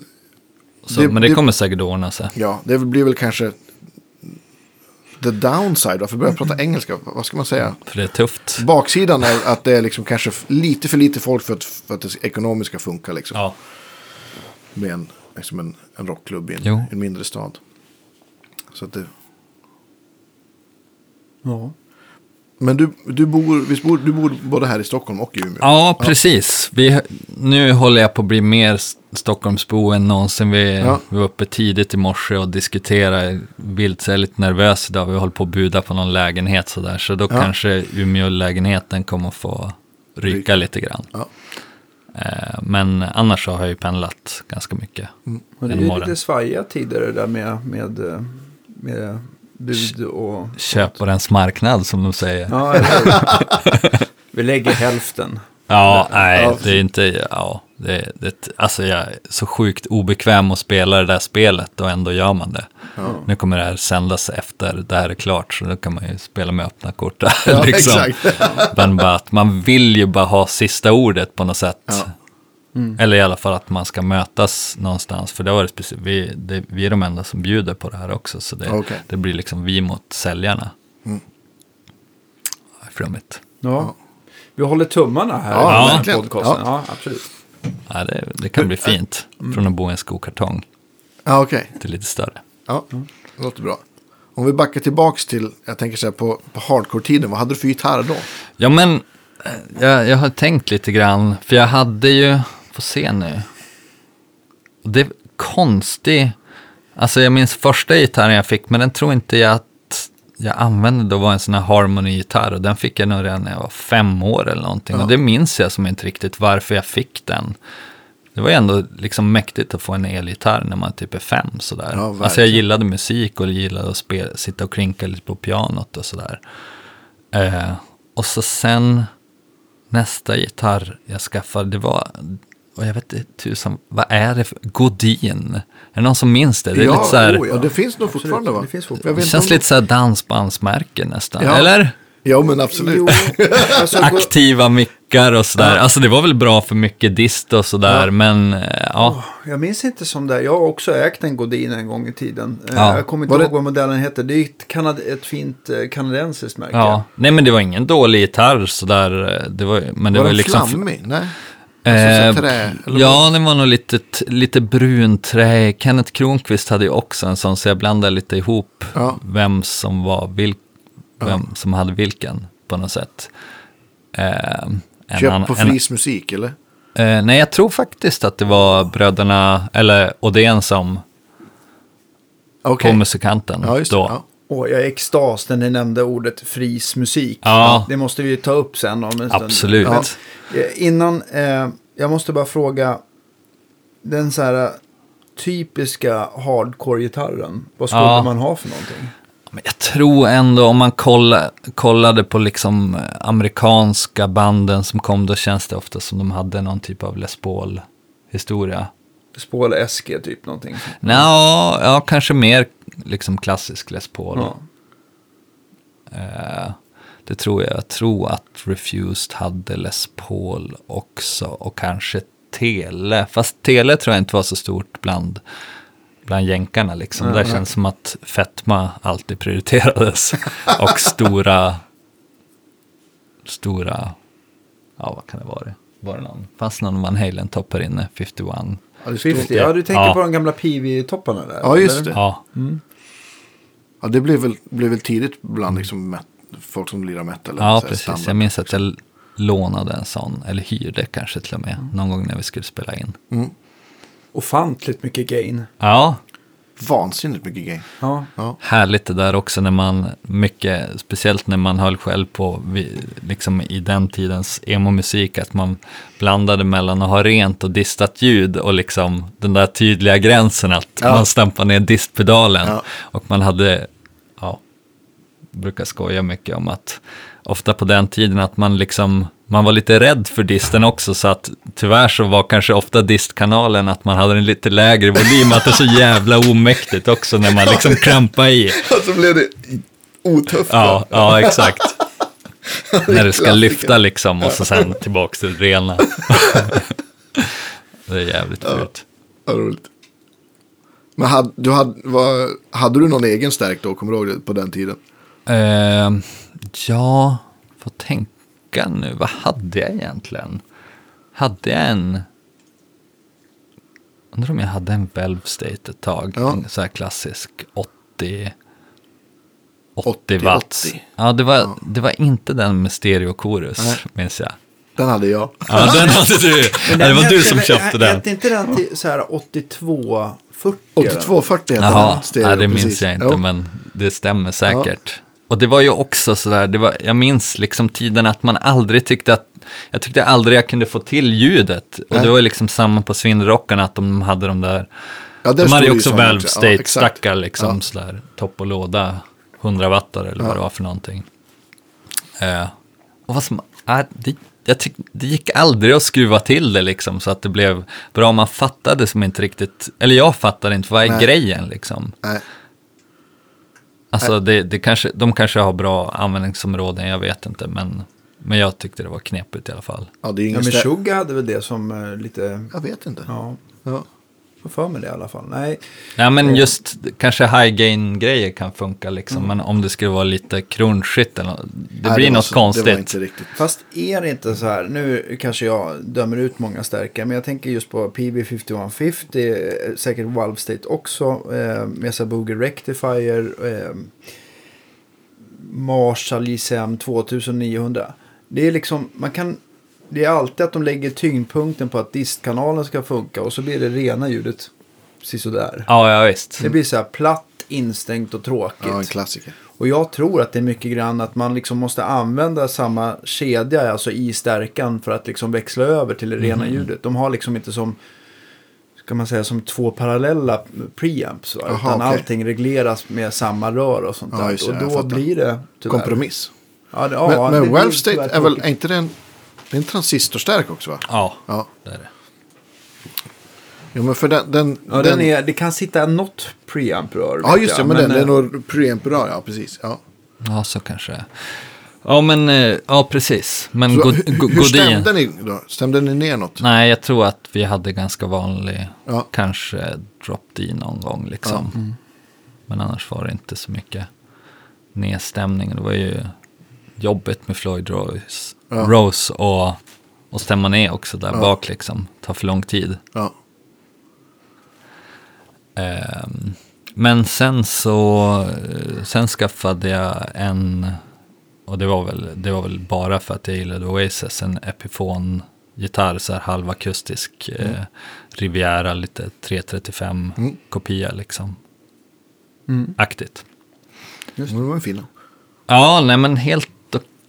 så, det- men det det- kommer säkert ordna sig. Ja, det blir väl kanske... The downside, varför börjar jag prata engelska? Vad ska man säga? För det är tufft. Baksidan är att det är liksom kanske lite för lite folk för att, för att det ekonomiska funkar liksom. Ja. Med en, liksom en, en rockklubb i en, en mindre stad. Så att det, Ja. Men du, du, bor, visst bor, du bor både här i Stockholm och i Umeå? Ja, precis. Vi, nu håller jag på att bli mer Stockholmsbo än någonsin. Vi, Ja. vi var uppe tidigt i morse och diskuterade vilt, så jag är lite nervös idag. Vi håller på att buda på någon lägenhet sådär. Så då Ja. kanske Umeå-lägenheten kommer att få ryka lite grann. Ja. Eh, men annars så har jag ju pendlat ganska mycket. Men det är lite svajiga tider det där med, med, eh, med bud och... Köparens marknad som de säger. Ja? Vi lägger hälften. nej, Ja. det är inte, ja, det, det, alltså jag är så sjukt obekväm att spela det där spelet och ändå gör man det. Ja. Nu kommer det här sändas efter det här är klart, så då kan man ju spela med öppna kort. där, Ja, liksom. Men bara att man vill ju bara ha sista ordet på något sätt. Ja. Eller i alla fall att man ska mötas någonstans. För det var det speciellt, vi, det, vi är de enda som bjuder på det här också. Så det, Okej. det blir liksom vi mot säljarna. Mm. Ja, Flummigt. Ja. Vi håller tummarna här Ja, i den här verkligen. podcasten. Ja, absolut. Ja, det, det kan bli fint. Från att bo i en skokartong Ja, okej. till lite större. Ja, det låter bra. Om vi backar tillbaks till, jag tänker så här på, på hardcore-tiden, vad hade du för gitarr då? Ja, men eh, jag, jag har tänkt lite grann, för jag hade ju, får se nu. Det är konstig, alltså jag minns första gitarren jag fick, men den tror inte jag att jag använde då var en sån här Harmony-gitarr och den fick jag nog redan när jag var fem år eller någonting. Ja. Och det minns jag som inte riktigt varför jag fick den. Det var ju ändå liksom mäktigt att få en elgitarr när man typ är fem sådär. Ja, alltså jag gillade musik och gillade att spela, sitta och krinka lite på pianot och sådär. Eh, och så sen nästa gitarr jag skaffade, det var, och jag vet inte tusan, vad är det för, Godin? Är det någon som minns det? Det är lite så här, oh, ja, det finns nog fortfarande va? det finns fortfarande. Det känns lite så här dansbandsmärke nästan, Ja. eller? Ja, men absolut. Jo, alltså, Aktiva mickar och sådär. Ja. Alltså det var väl bra för mycket dist och sådär, Ja. men eh, ja. jag minns inte som det. Jag har också ägt en Godin en gång i tiden. Eh, Ja. Jag kommer inte Var det- ihåg vad modellen heter. Det är ett, kanad ett fint eh, kanadensiskt märke. ja. Nej men det var ingen dålig gitarr sådär. Det var, men det var var, den liksom... flammig? Nej. Eh, Alltså, så trä, ja, den var nog lite, lite brunträ. Kenneth Kronqvist hade ju också en sån, så jag blandade lite ihop Ja. vem som var vil, vem som hade vilken på något sätt. Eh, Köpt på Fris musik, eller? Eh, nej, jag tror faktiskt att det var bröderna, eller Odén som Okej. på musikanten Ja, det. då. Ja. Åh, jag är extas när ni nämnde ordet fris musik. Ja. Det måste vi ju ta upp sen om en stund. Absolut. Men, eh, innan, eh, jag måste bara fråga. Den så här eh, typiska hardcore-gitarren. Vad skulle Ja. man ha för någonting? Jag tror ändå om man kolla, kollade på liksom eh, amerikanska banden som kom, då känns det ofta som de hade någon typ av Les Paul-historia. Spål SG typ någonting. Nå, ja, kanske mer liksom klassisk Les Paul. Ja. Eh, det tror jag. Jag tror att Refused hade Les Paul också och kanske Tele. Fast Tele tror jag inte var så stort bland, bland jänkarna liksom. Det nej. känns som att fetma alltid prioriterades. och stora, stora, ja vad kan det vara? Var det någon? Fanns någon Van Halen-topp här inne? 51? Ja, det, står- 50. Ja, du tänker Ja. på de gamla PV-topparna där? Ja, just eller? det. Ja, ja, det blev väl, blev väl tidigt bland liksom met- folk som lirar metal. eller ja så här precis. standard. Jag minns att jag lånade en sån, eller hyrde kanske till och med, någon gång när vi skulle spela in. Ofantligt mycket gain. Ja, vansinnigt mycket gain. Ja. Ja. Härligt det där också när man, mycket, speciellt när man höll själv på, liksom i den tidens emo-musik, att man blandade mellan att ha rent och distat ljud och liksom den där tydliga gränsen att Ja. man stampar ner distpedalen. Ja. Och man hade, ja, brukar skoja mycket om att ofta på den tiden att man liksom, man var lite rädd för disten också så att tyvärr så var kanske ofta distkanalen att man hade en lite lägre volym, att det är så jävla omäktigt också när man liksom krampar i. Och så blev det otufft. Ja, ja exakt. När det ska klassiker. lyfta liksom och så sen tillbaks till det rena. det är jävligt fult. Vad roligt. Men hade du, hade, vad, hade du någon egen stärk då, kommer du ihåg det, på den tiden? Eh, ja, får tänka nu, vad hade jag egentligen? Hade jag en... Undrar om jag hade en Valve State ett tag. Ja. En så här klassisk 80... 80, 80 watt. 80. Ja, det var, det var inte den med stereokorus, Nej. minns jag. Den hade jag. Ja, den hade du. Ja, det var du som köpte den. Hette inte den till så här 8240? 8240 heter Jaha, den. stereo, nej, det precis. minns jag inte, Jo. men det stämmer säkert. Och det var ju också sådär, det var, jag minns liksom tiden att man aldrig tyckte att, jag tyckte aldrig jag kunde få till ljudet. Och Nej. det var ju liksom samma på Svindrockarna, att de hade de där, Ja, de hade ju också Valve också. Ja, State exakt. stackar liksom Ja. sådär, topp och låda, 100 wattare eller vad det var för någonting. Eh, och vad som, äh, det, jag tyck, det gick aldrig att skruva till det liksom så att det blev bra. Man fattade som inte riktigt, eller jag fattade inte, vad är Nej. grejen liksom? Nej. Alltså det, det kanske, de kanske har bra användningsområden, jag vet inte. Men, men jag tyckte det var knepigt i alla fall. Ja, det är Ja, ingen men stär... Suga hade väl det som eh, lite... Jag vet inte. Ja, Ja. Får för mig det i alla fall. Nej, Ja men just kanske high gain grejer kan funka liksom. Men om det skulle vara lite crunchigt eller något, det Nej, blir var något så- konstigt. Det var inte riktigt. fast är det inte så här, nu kanske jag dömer ut många stärkare, men jag tänker just på PB5150, eh, säkert Valve State också, eh, Mesa Boogie Rectifier, eh, Marshall JSM 2900. Det är liksom, man kan, det är alltid att de lägger tyngdpunkten på att distkanalen ska funka och så blir det rena ljudet sisådär. Ja, ja visst. Det blir så här platt, instängt och tråkigt. Ja, en klassiker. Och jag tror att det är mycket grann att man liksom måste använda samma kedja, alltså i stärkan för att liksom växla över till det rena Mhm. ljudet. De har liksom inte som, ska man säga, som två parallella preamps. Va? Jaha, Utan okej. allting regleras med samma rör och sånt Ja, där. och då blir det tyvärr. Kompromiss. Ja, det, ja, men det men blir Valve State tyvärr är väl, är inte det en, det är en transistorstärk också va? Ja, Ja. det är det. Jo, men för den... den, Ja, den är, det kan sitta något preamp-rör. Ja, just det. jag, Men, den, det är eh, nog preamp-rör, ja precis. Ja. Ja, så kanske det är. Ja, men ja, ja precis. Men Så, God, hur, Go- hur Godin. stämde ni då? Stämde ni ner något? Nej, jag tror att vi hade ganska vanlig, Ja. kanske drop D någon gång liksom. Men annars var det inte så mycket nedstämning. Det var ju jobbigt med Floyd Rose, Ja. Rose och, och stämma ner också där Ja. bak liksom. Tar för lång tid. Ja. Ehm, men sen så, sen skaffade jag en, och det var väl, det var väl bara för att jag gillade Oasis, en Epiphone-gitarr, så här halvakustisk eh, Riviera, lite 335 Mm. kopia liksom. Mm. Aktigt. Det var en fin. Ja, nej men helt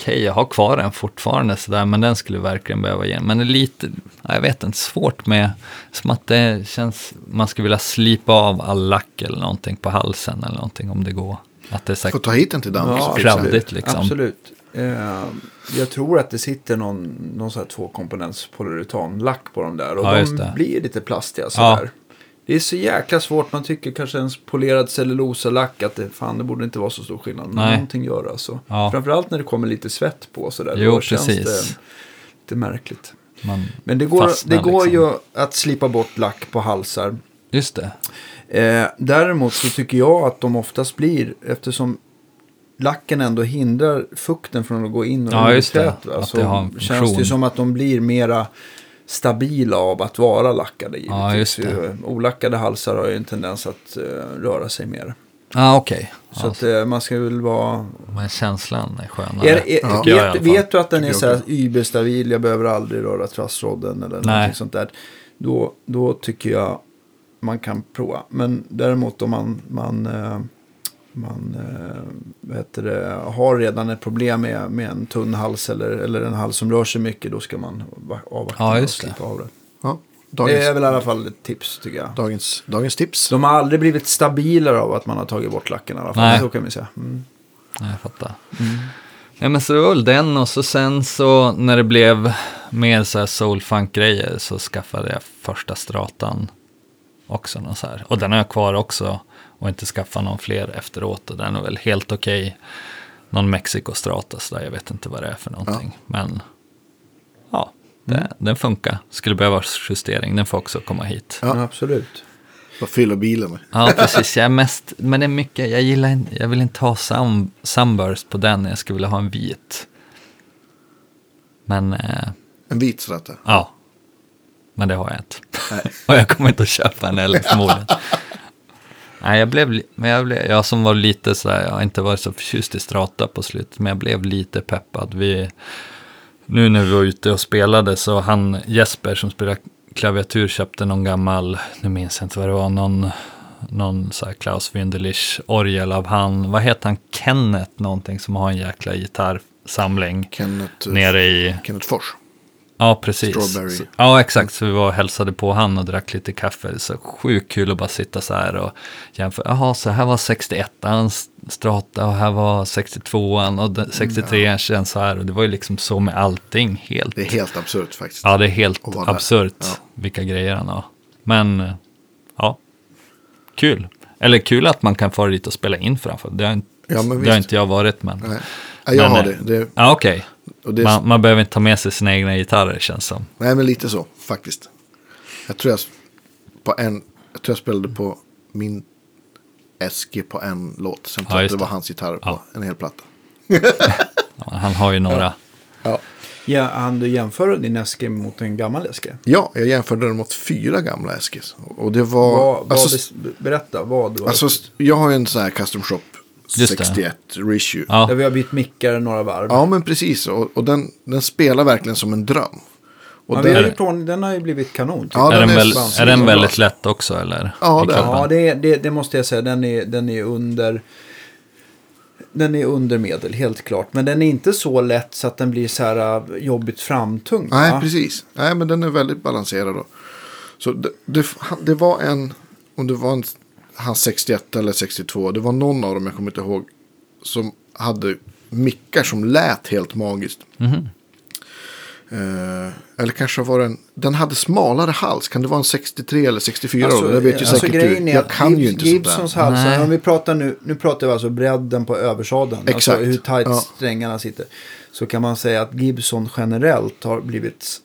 okej. Jag har kvar den fortfarande sådär, men den skulle verkligen behöva igen. Men det är lite, ja, jag vet inte, svårt med, som att det känns, man skulle vilja slipa av all lack eller någonting på halsen eller någonting om det går. Att det är så här, ta hit den till Danmark. Ja, så kladdigt liksom. Absolut. Eh, jag tror att det sitter någon, någon sån här tvåkomponents polyuretanlack på dem där. Och Ja, de det. blir lite plastiga Ja. Det är så jäkla svårt. Man tycker kanske en polerad cellulosalack att det, fan, det borde inte vara så stor skillnad. Men Nej. någonting gör alltså. Ja. Framförallt när det kommer lite svett på sådär. Jo, då känns precis. det lite märkligt. Man, Men det går, Fastnar det går liksom. ju att slipa bort lack på halsar. just det. Eh, däremot så tycker jag att de oftast blir, eftersom lacken ändå hindrar fukten från att gå in och Ja, just det. Att så det har en känns det funktion. som att de blir mera stabila av att vara lackade. Ja, givetvis. just det. Ju, Olackade halsar har ju en tendens att eh, röra sig mer. Ja, ah, okej. Så Ja, att eh, man ska väl vara... Men känslan är skönare. Är, är, Ja. vet, vet du att den är så här überstabil, jag behöver aldrig röra trassrodden eller Nej. någonting sånt där. Då, då tycker jag man kan prova. Men däremot om man, man, eh, man eh, det, har redan ett problem med, med en tunn hals eller, eller en hals som rör sig mycket, då ska man va- avvakta Ja, det. slipa av det. Ja, Det dagens, är väl i alla fall ett tips tycker jag. dagens, dagens tips. De har aldrig blivit stabilare av att man har tagit bort lacken i alla fall. Nej. Så kan vi säga. Mm. Ja, jag fattar. Ja, men så det var väl den och så sen så när det blev mer så här soul-funk-grejer så skaffade jag första stratan också. Någon så här. Och den har jag kvar också och inte skaffat någon fler efteråt. Och den är väl helt okej. Någon Mexico-strata så där, jag vet inte vad det är för någonting. Men ja, det, den funkar. Skulle behöva justering, den får också komma hit. Ja. Ja, absolut. Vad fyller bilen med. Ja, precis. Jag är mest, men det är mycket, jag gillar inte, jag vill inte ha sun, sunburst på den, jag skulle vilja ha en vit. Men, eh, En vit strata. ja. Men det har jag inte. Nej. Och jag kommer inte att köpa en heller förmodligen. Nej, jag blev, men jag, blev, jag som var lite sådär, jag har inte varit så förtjust i strata på slutet, men jag blev lite peppad. Vi, nu när vi var ute och spelade så han Jesper som spelar klaviatur köpte någon gammal, nu minns jag inte vad det var, någon, någon så här Klaus Winderlich orgel av han, vad heter han, Kenneth någonting som har en jäkla gitarrsamling Kenneth, nere i, Kenneth Fors. Ja precis. Strawberry. Så, ja exakt, så vi var och hälsade på han och drack lite kaffe, så sjukt kul att bara sitta så här och jämföra, jaha så här var 61an strata och här var 62an och den- 63an känns så här och det var ju liksom så med allting helt. Det är helt absurt faktiskt. Ja, det är helt absurt Ja. vilka grejer han har. Men, ja, kul. Eller kul att man kan få dit och spela in framför. Det har, inte, Ja, det har inte jag varit, men... Nej. Ja, jag Men, har eh, det. det, Ja, okej. är, Man, man behöver inte ta med sig sina egna gitarrer, känns som. Nej, men lite så faktiskt. Jag tror jag, på en, jag, tror jag spelade på min SG på en låt. Sen tror Ja, jag det var hans gitarr på Ja. en hel platta. Han har ju några. Ja. Ja, han du jämföra din SG mot en gammal SG? ja, jag jämförde den mot fyra gamla SGs. Och det var... Vad, vad alltså, berätta, vad var alltså, jag har ju en sån här custom shop Just det. 61 reissue. Ja, Där vi har bytt mickar några varv. Ja, men precis. Och, och den, den spelar verkligen som en dröm. Och Ja, den, har ju prov, den har ju blivit kanon. tycker Ja, är, den är väl, är den väldigt lätt också, eller? Ja, det? Ja, det, det, det måste jag säga. Den är, den är under... Den är under medel, helt klart. Men den är inte så lätt så att den blir så här äh, jobbigt framtung. Nej, va? precis. Nej, men den är väldigt balanserad. Då. Så det, det, det var en, om det var en, han 61 eller 62, det var någon av dem, jag kommer inte ihåg, som hade mickar som lät helt magiskt. Mhm. Eh, eller kanske var den, den hade smalare hals, kan det vara en 63 eller 64 då? Det vet ju alltså säkert grejen du. är Jag att kan ju inte Gibsons sånt där. hals, Nej. om vi pratar nu, nu pratar vi alltså bredden på översadeln. Exakt. Alltså hur tajt Ja. strängarna sitter. Så kan man säga att Gibson generellt har blivit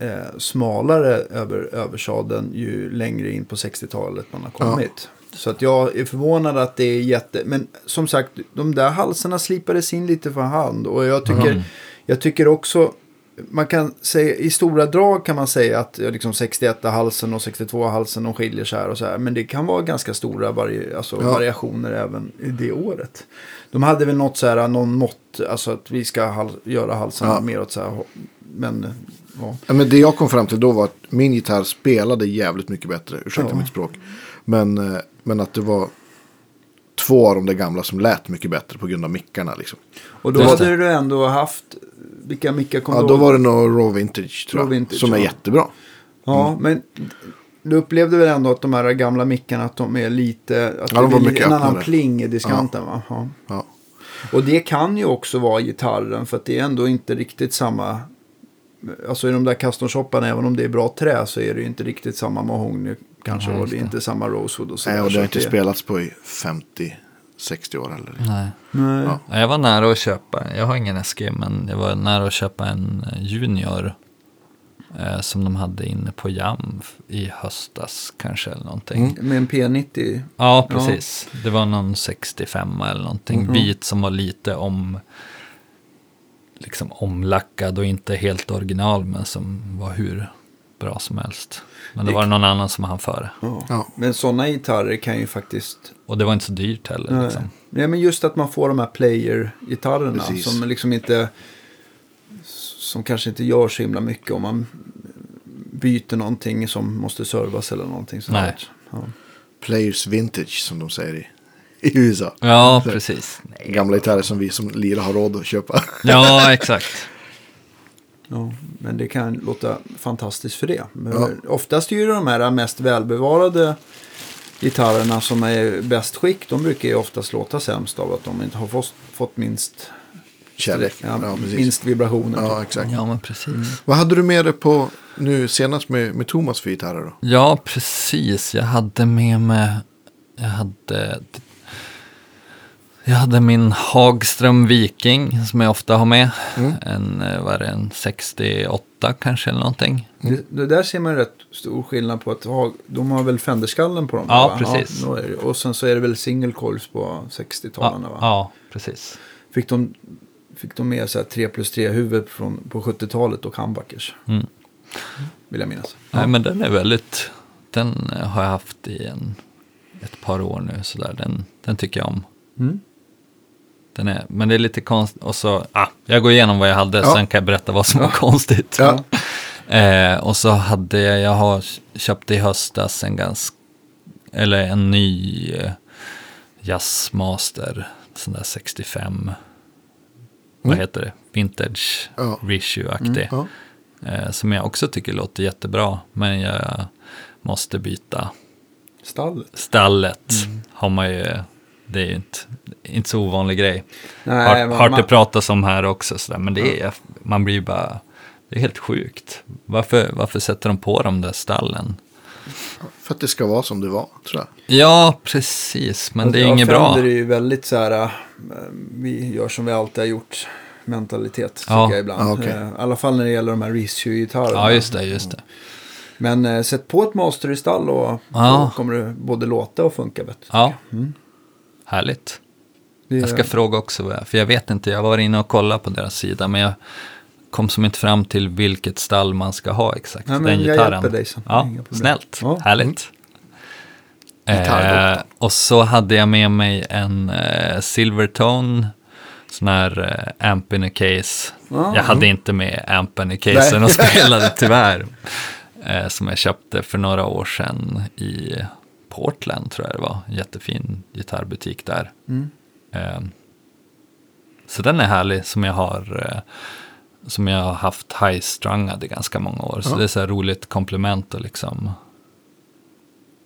eh, smalare över översadeln ju längre in på 60-talet man har kommit. Så att jag är förvånad att det är jätte... Men som sagt, de där halsarna slipades in lite för hand. Och jag tycker, Mm. jag tycker också... Man kan säga, I stora drag kan man säga att liksom 61-halsen och 62-halsen de skiljer sig här och så här. Men det kan vara ganska stora vari, alltså Ja. variationer även i det året. De hade väl något så här, någon mått, alltså att vi ska hal göra halsen Ja. mer åt så här. Men, ja. Ja, men det jag kom fram till då var att min gitarr spelade jävligt mycket bättre. Ursäkta Ja. mitt språk. Men, eh, men att det var två av de där gamla som lät mycket bättre på grund av mickarna. Liksom. Och då hade du ändå haft, vilka mickar kom Ja, då ihåg? var det nog Raw Vintage tror jag. Raw Vintage, som är ja. jättebra. Ja, Mm. men du upplevde väl ändå att de här gamla mickarna, att de är lite, att Ja, de det var blir en annan öppnare. pling i diskanten va? Ja. Ja. Och det kan ju också vara gitarren, för att det är ändå inte riktigt samma, alltså i de där custom-shopparna, även om det är bra trä så är det ju inte riktigt samma mahogny kanske, Nej, och det är det. inte samma rosewood och så. Nej, och det har inte spelats på i 50-60 år eller. Nej. Nej. Ja. Ja, Jag var nära att köpa, jag har ingen SG, men jag var nära att köpa en Junior. Eh, som de hade inne på Jam i höstas kanske eller någonting. Mm. Med en P90. Ja, precis. Det var någon 65 eller någonting. Mhm. Vit som var lite om liksom omlackad och inte helt original men som var hur bra som helst. Men det Det- var någon annan som han före. Ja. Ja. Men sådana gitarrer kan ju faktiskt Och det var inte så dyrt heller. Nej. Liksom. Nej, men just att man får de här player-gitarrerna som liksom inte som kanske inte gör så himla mycket om man byter någonting som måste servas eller någonting sånt. Nej. Players vintage som de säger i, i USA. Ja, precis. Nej. Gamla gitarrer som vi som lirar har råd att köpa. Ja, exakt. Ja, men det kan låta fantastiskt för det. Men Ja. Oftast är ju de här mest välbevarade gitarrerna som är i bäst skick, de brukar ju oftast låta sämst av att de inte har fått, fått minst, Kärlek. ja, Ja, precis. minst vibrationer. Ja, typ. exakt. Ja, men precis. Vad hade du med dig på nu senast med, med Thomas för gitarrer då? Ja, precis. Jag hade med mig... Jag hade... Jag hade min Hagström Viking som jag ofta har med. Mm. En, eh, vad det, en 68 kanske eller någonting. Det, det där ser man rätt stor skillnad på att ha, de har väl Fenderskallen på dem? Ja, va? precis. det- och sen så är det väl single coils på 60-talen Ja, va? ja, precis. Fick de, fick de med så här 3 plus 3 huvud från, på 70-talet och humbuckers? Mm. Vill jag minnas. Nej, men den är väldigt... Den har jag haft i en, ett par år nu. Så där. Den, den tycker jag om. Mm. Den är, men det är lite konstigt. Och så, ah, jag går igenom vad jag hade, Ja. sen kan jag berätta vad som var konstigt. Ja. Eh, och så hade jag, jag har köpt i höstas en ganska, eller en ny eh, Jazzmaster, sån där 65, vad Mm. heter det, vintage Ja. reissue-aktig. Ja. Eh, som jag också tycker låter jättebra, men jag måste byta Stallet? stallet. Mm. Har man ju, det är ju inte, inte så ovanlig grej. Nej, Har, men hört man- det pratas om här också, så där, men det är, man blir ju bara, det är helt sjukt. Varför, varför sätter de på de där stallen? För att det ska vara som det var, tror jag. Ja, precis, men det är inget bra. Fender är ju väldigt så här, äh, vi gör som vi alltid har gjort mentalitet, tycker Ja. jag ibland. Ja, okej. Eh, I alla fall när det gäller de här Reissue-gitarrerna. Ja, just det, just det. Men eh, sätt på ett master i stall och Ja. så kommer det både låta och funka bättre. Ja, Mm. härligt. Det, Jag ska fråga också, jag- för jag vet inte, jag var inne och kollade på deras sida, men jag kom som inte fram till vilket stall man ska ha exakt. Nej, men den jag gitarren. hjälper dig sen. Ja, snällt, Ja. härligt. Eh, Gitarrdoktorn. och så hade jag med mig en eh, Silvertone, sån här eh, amp in a case. Ja. jag hade inte med ampen i casen och spelade tyvärr. Eh, som jag köpte för några år sedan i Portland tror jag det var. Jättefin gitarrbutik där. Mm. Eh, så den är härlig som jag har eh, som jag har haft high-strungad i ganska många år. Så Ja. det är så här roligt komplement och liksom.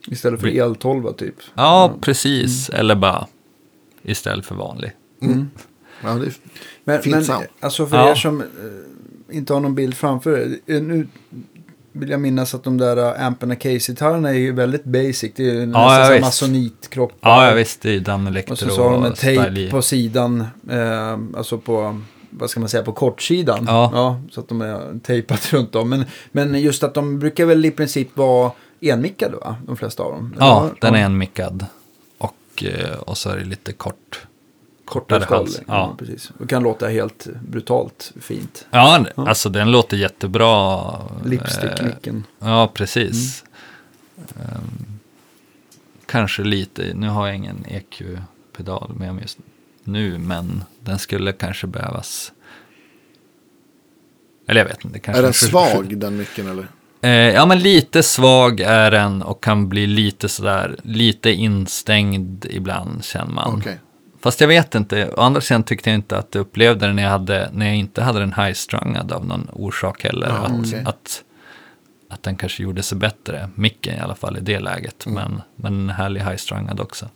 Istället för el-12 typ. Ja, precis. Eller bara istället för vanlig. Ja, det är Men, Fint men sound. alltså för Ja. er som eh, inte har någon bild framför er. Nu vill jag minnas att de där uh, Amperna Case-gitarrerna är ju väldigt basic. Det är ju ja, nästan så här visst. masonitkroppar. Ja, jag visste det är Dan Electro Och så, så har de en tejp på sidan. Eh, alltså på, vad ska man säga, på kortsidan. Ja. så att de är tejpat runt om. Men, men just att de brukar väl i princip vara enmickade va? De flesta av dem. Ja, Eller? den är en mickad. Och, eh, och så är det lite kort. Kortare hals. Ja. Ja. precis. Det kan låta helt brutalt fint. Ja, alltså den låter jättebra. Eh, Lipstick-micken. Ja, precis. Ehm, kanske lite, nu har jag ingen EQ-pedal med mig just nu, men den skulle kanske behövas. Eller jag vet inte. Kanske Är den svag den micken eller? Eh, ja, men lite svag är den och kan bli lite sådär, lite instängd ibland känner man. Okej. Fast jag vet inte, å andra sidan tyckte jag inte att jag upplevde det när jag, hade, när jag inte hade den high-strungad av någon orsak heller. Ja, att, okej. att, att den kanske gjorde sig bättre, micken i alla fall i det läget. Mm. Men, men en härlig high-strungad också.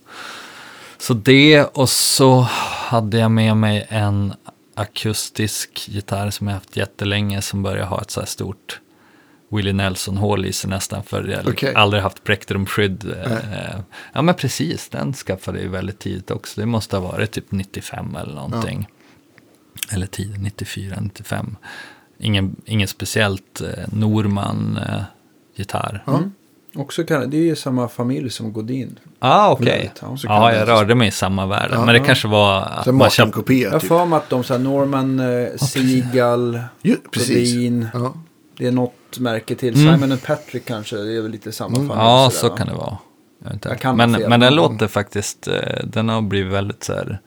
Så det och så hade jag med mig en akustisk gitarr som jag haft jättelänge som börjar ha ett så här stort Willie Nelson-hål i sig nästan för jag har Okej. aldrig haft plektrumskydd. Eh, Ja men precis, den skaffade jag väldigt tidigt också. Det måste ha varit typ 95 eller någonting. Eller 10, 94, 95. Ingen, ingen speciellt eh, Norman-gitarr. Ja. Också kan, det är ju samma familj som Godin. ah, okej. Väldigt, ja. Ja, jag rörde mig i samma värld. Ja, men det ja. kanske var att Så man köpte... Martin-kopia Jag har typ. för mig att de så här Norman, eh, precis. Godin. Ja. Det är något märke till. Mm. Simon and Patrick kanske, det är väl lite samma familj. Ja, så va? kan det vara. Jag inte. Jag kan men, fel. men den Mm. låter faktiskt, eh, den har blivit väldigt så här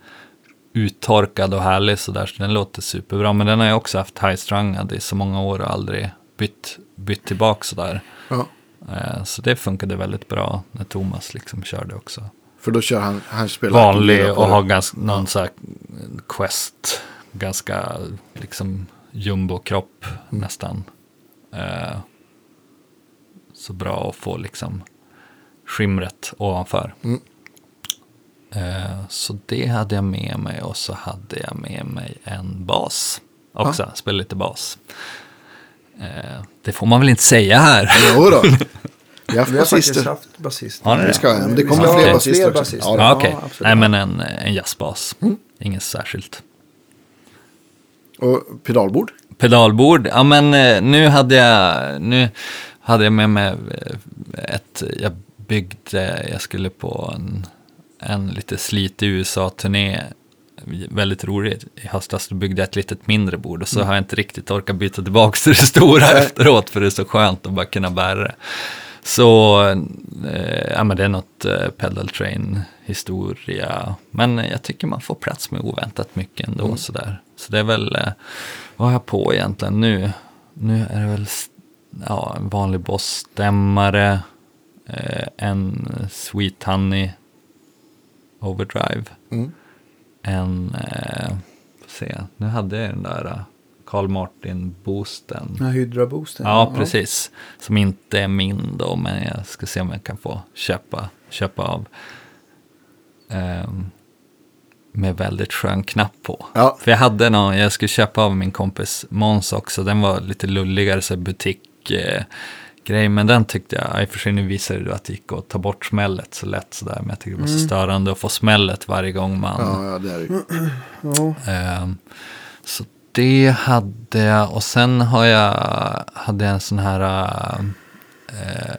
uttorkad och härlig sådär, så den låter superbra. Men den har jag också haft high-strungad i så många år och aldrig bytt, bytt tillbaka sådär. Ja. Eh, så det funkade väldigt bra när Thomas liksom körde också. För då kör han, han spelar Vanlig och har ganska, någon så här quest, ganska liksom jumbo-kropp Mm. nästan. Eh, så bra att få liksom skimret ovanför. Mm. Eh, så det hade jag med mig och så hade jag med mig en bas också, spela lite bas. Eh, det får man väl inte säga här. Jo då. Vi har Vi har faktiskt basister. haft basist. Har ni Det ska jag. Men det kommer ska fler basister fler också. basister. Ja, Ja, absolut. Nej, men en, en jazzbas. Mm. Inget särskilt. Och pedalbord. Pedalbord, ja men eh, nu hade jag, nu hade jag med mig eh, ett, jag byggde, jag skulle på en, en lite slitig USA-turné, väldigt roligt, i höstas då byggde jag ett litet mindre bord och så har jag inte riktigt orkat byta tillbaka till det stora efteråt för det är så skönt att bara kunna bära det. Så, eh, ja men det är något eh, pedal train historia. Men jag tycker man får plats med oväntat mycket ändå sådär. Så det är väl, eh, vad har jag på egentligen nu? Nu är det väl ja, en vanlig bossstämmare, eh, en Sweet Honey Overdrive, Mm. en, eh, se, nu hade jag den där Carl Martin-boosten. Här Hydra-boosten. Ja, precis. Som inte är min då, men jag ska se om jag kan få köpa, köpa av. Ehm, med väldigt skön knapp på. Ja. För jag hade någon, jag skulle köpa av min kompis Måns också, den var lite lulligare, så butik eh, grej, men den tyckte jag, i och för sig nu visade det att det gick att ta bort smället så lätt sådär, men jag tyckte det var så störande att få smället varje gång man Ja, ja, det är. Ehm, så det hade jag och sen har jag, hade jag en sån här uh,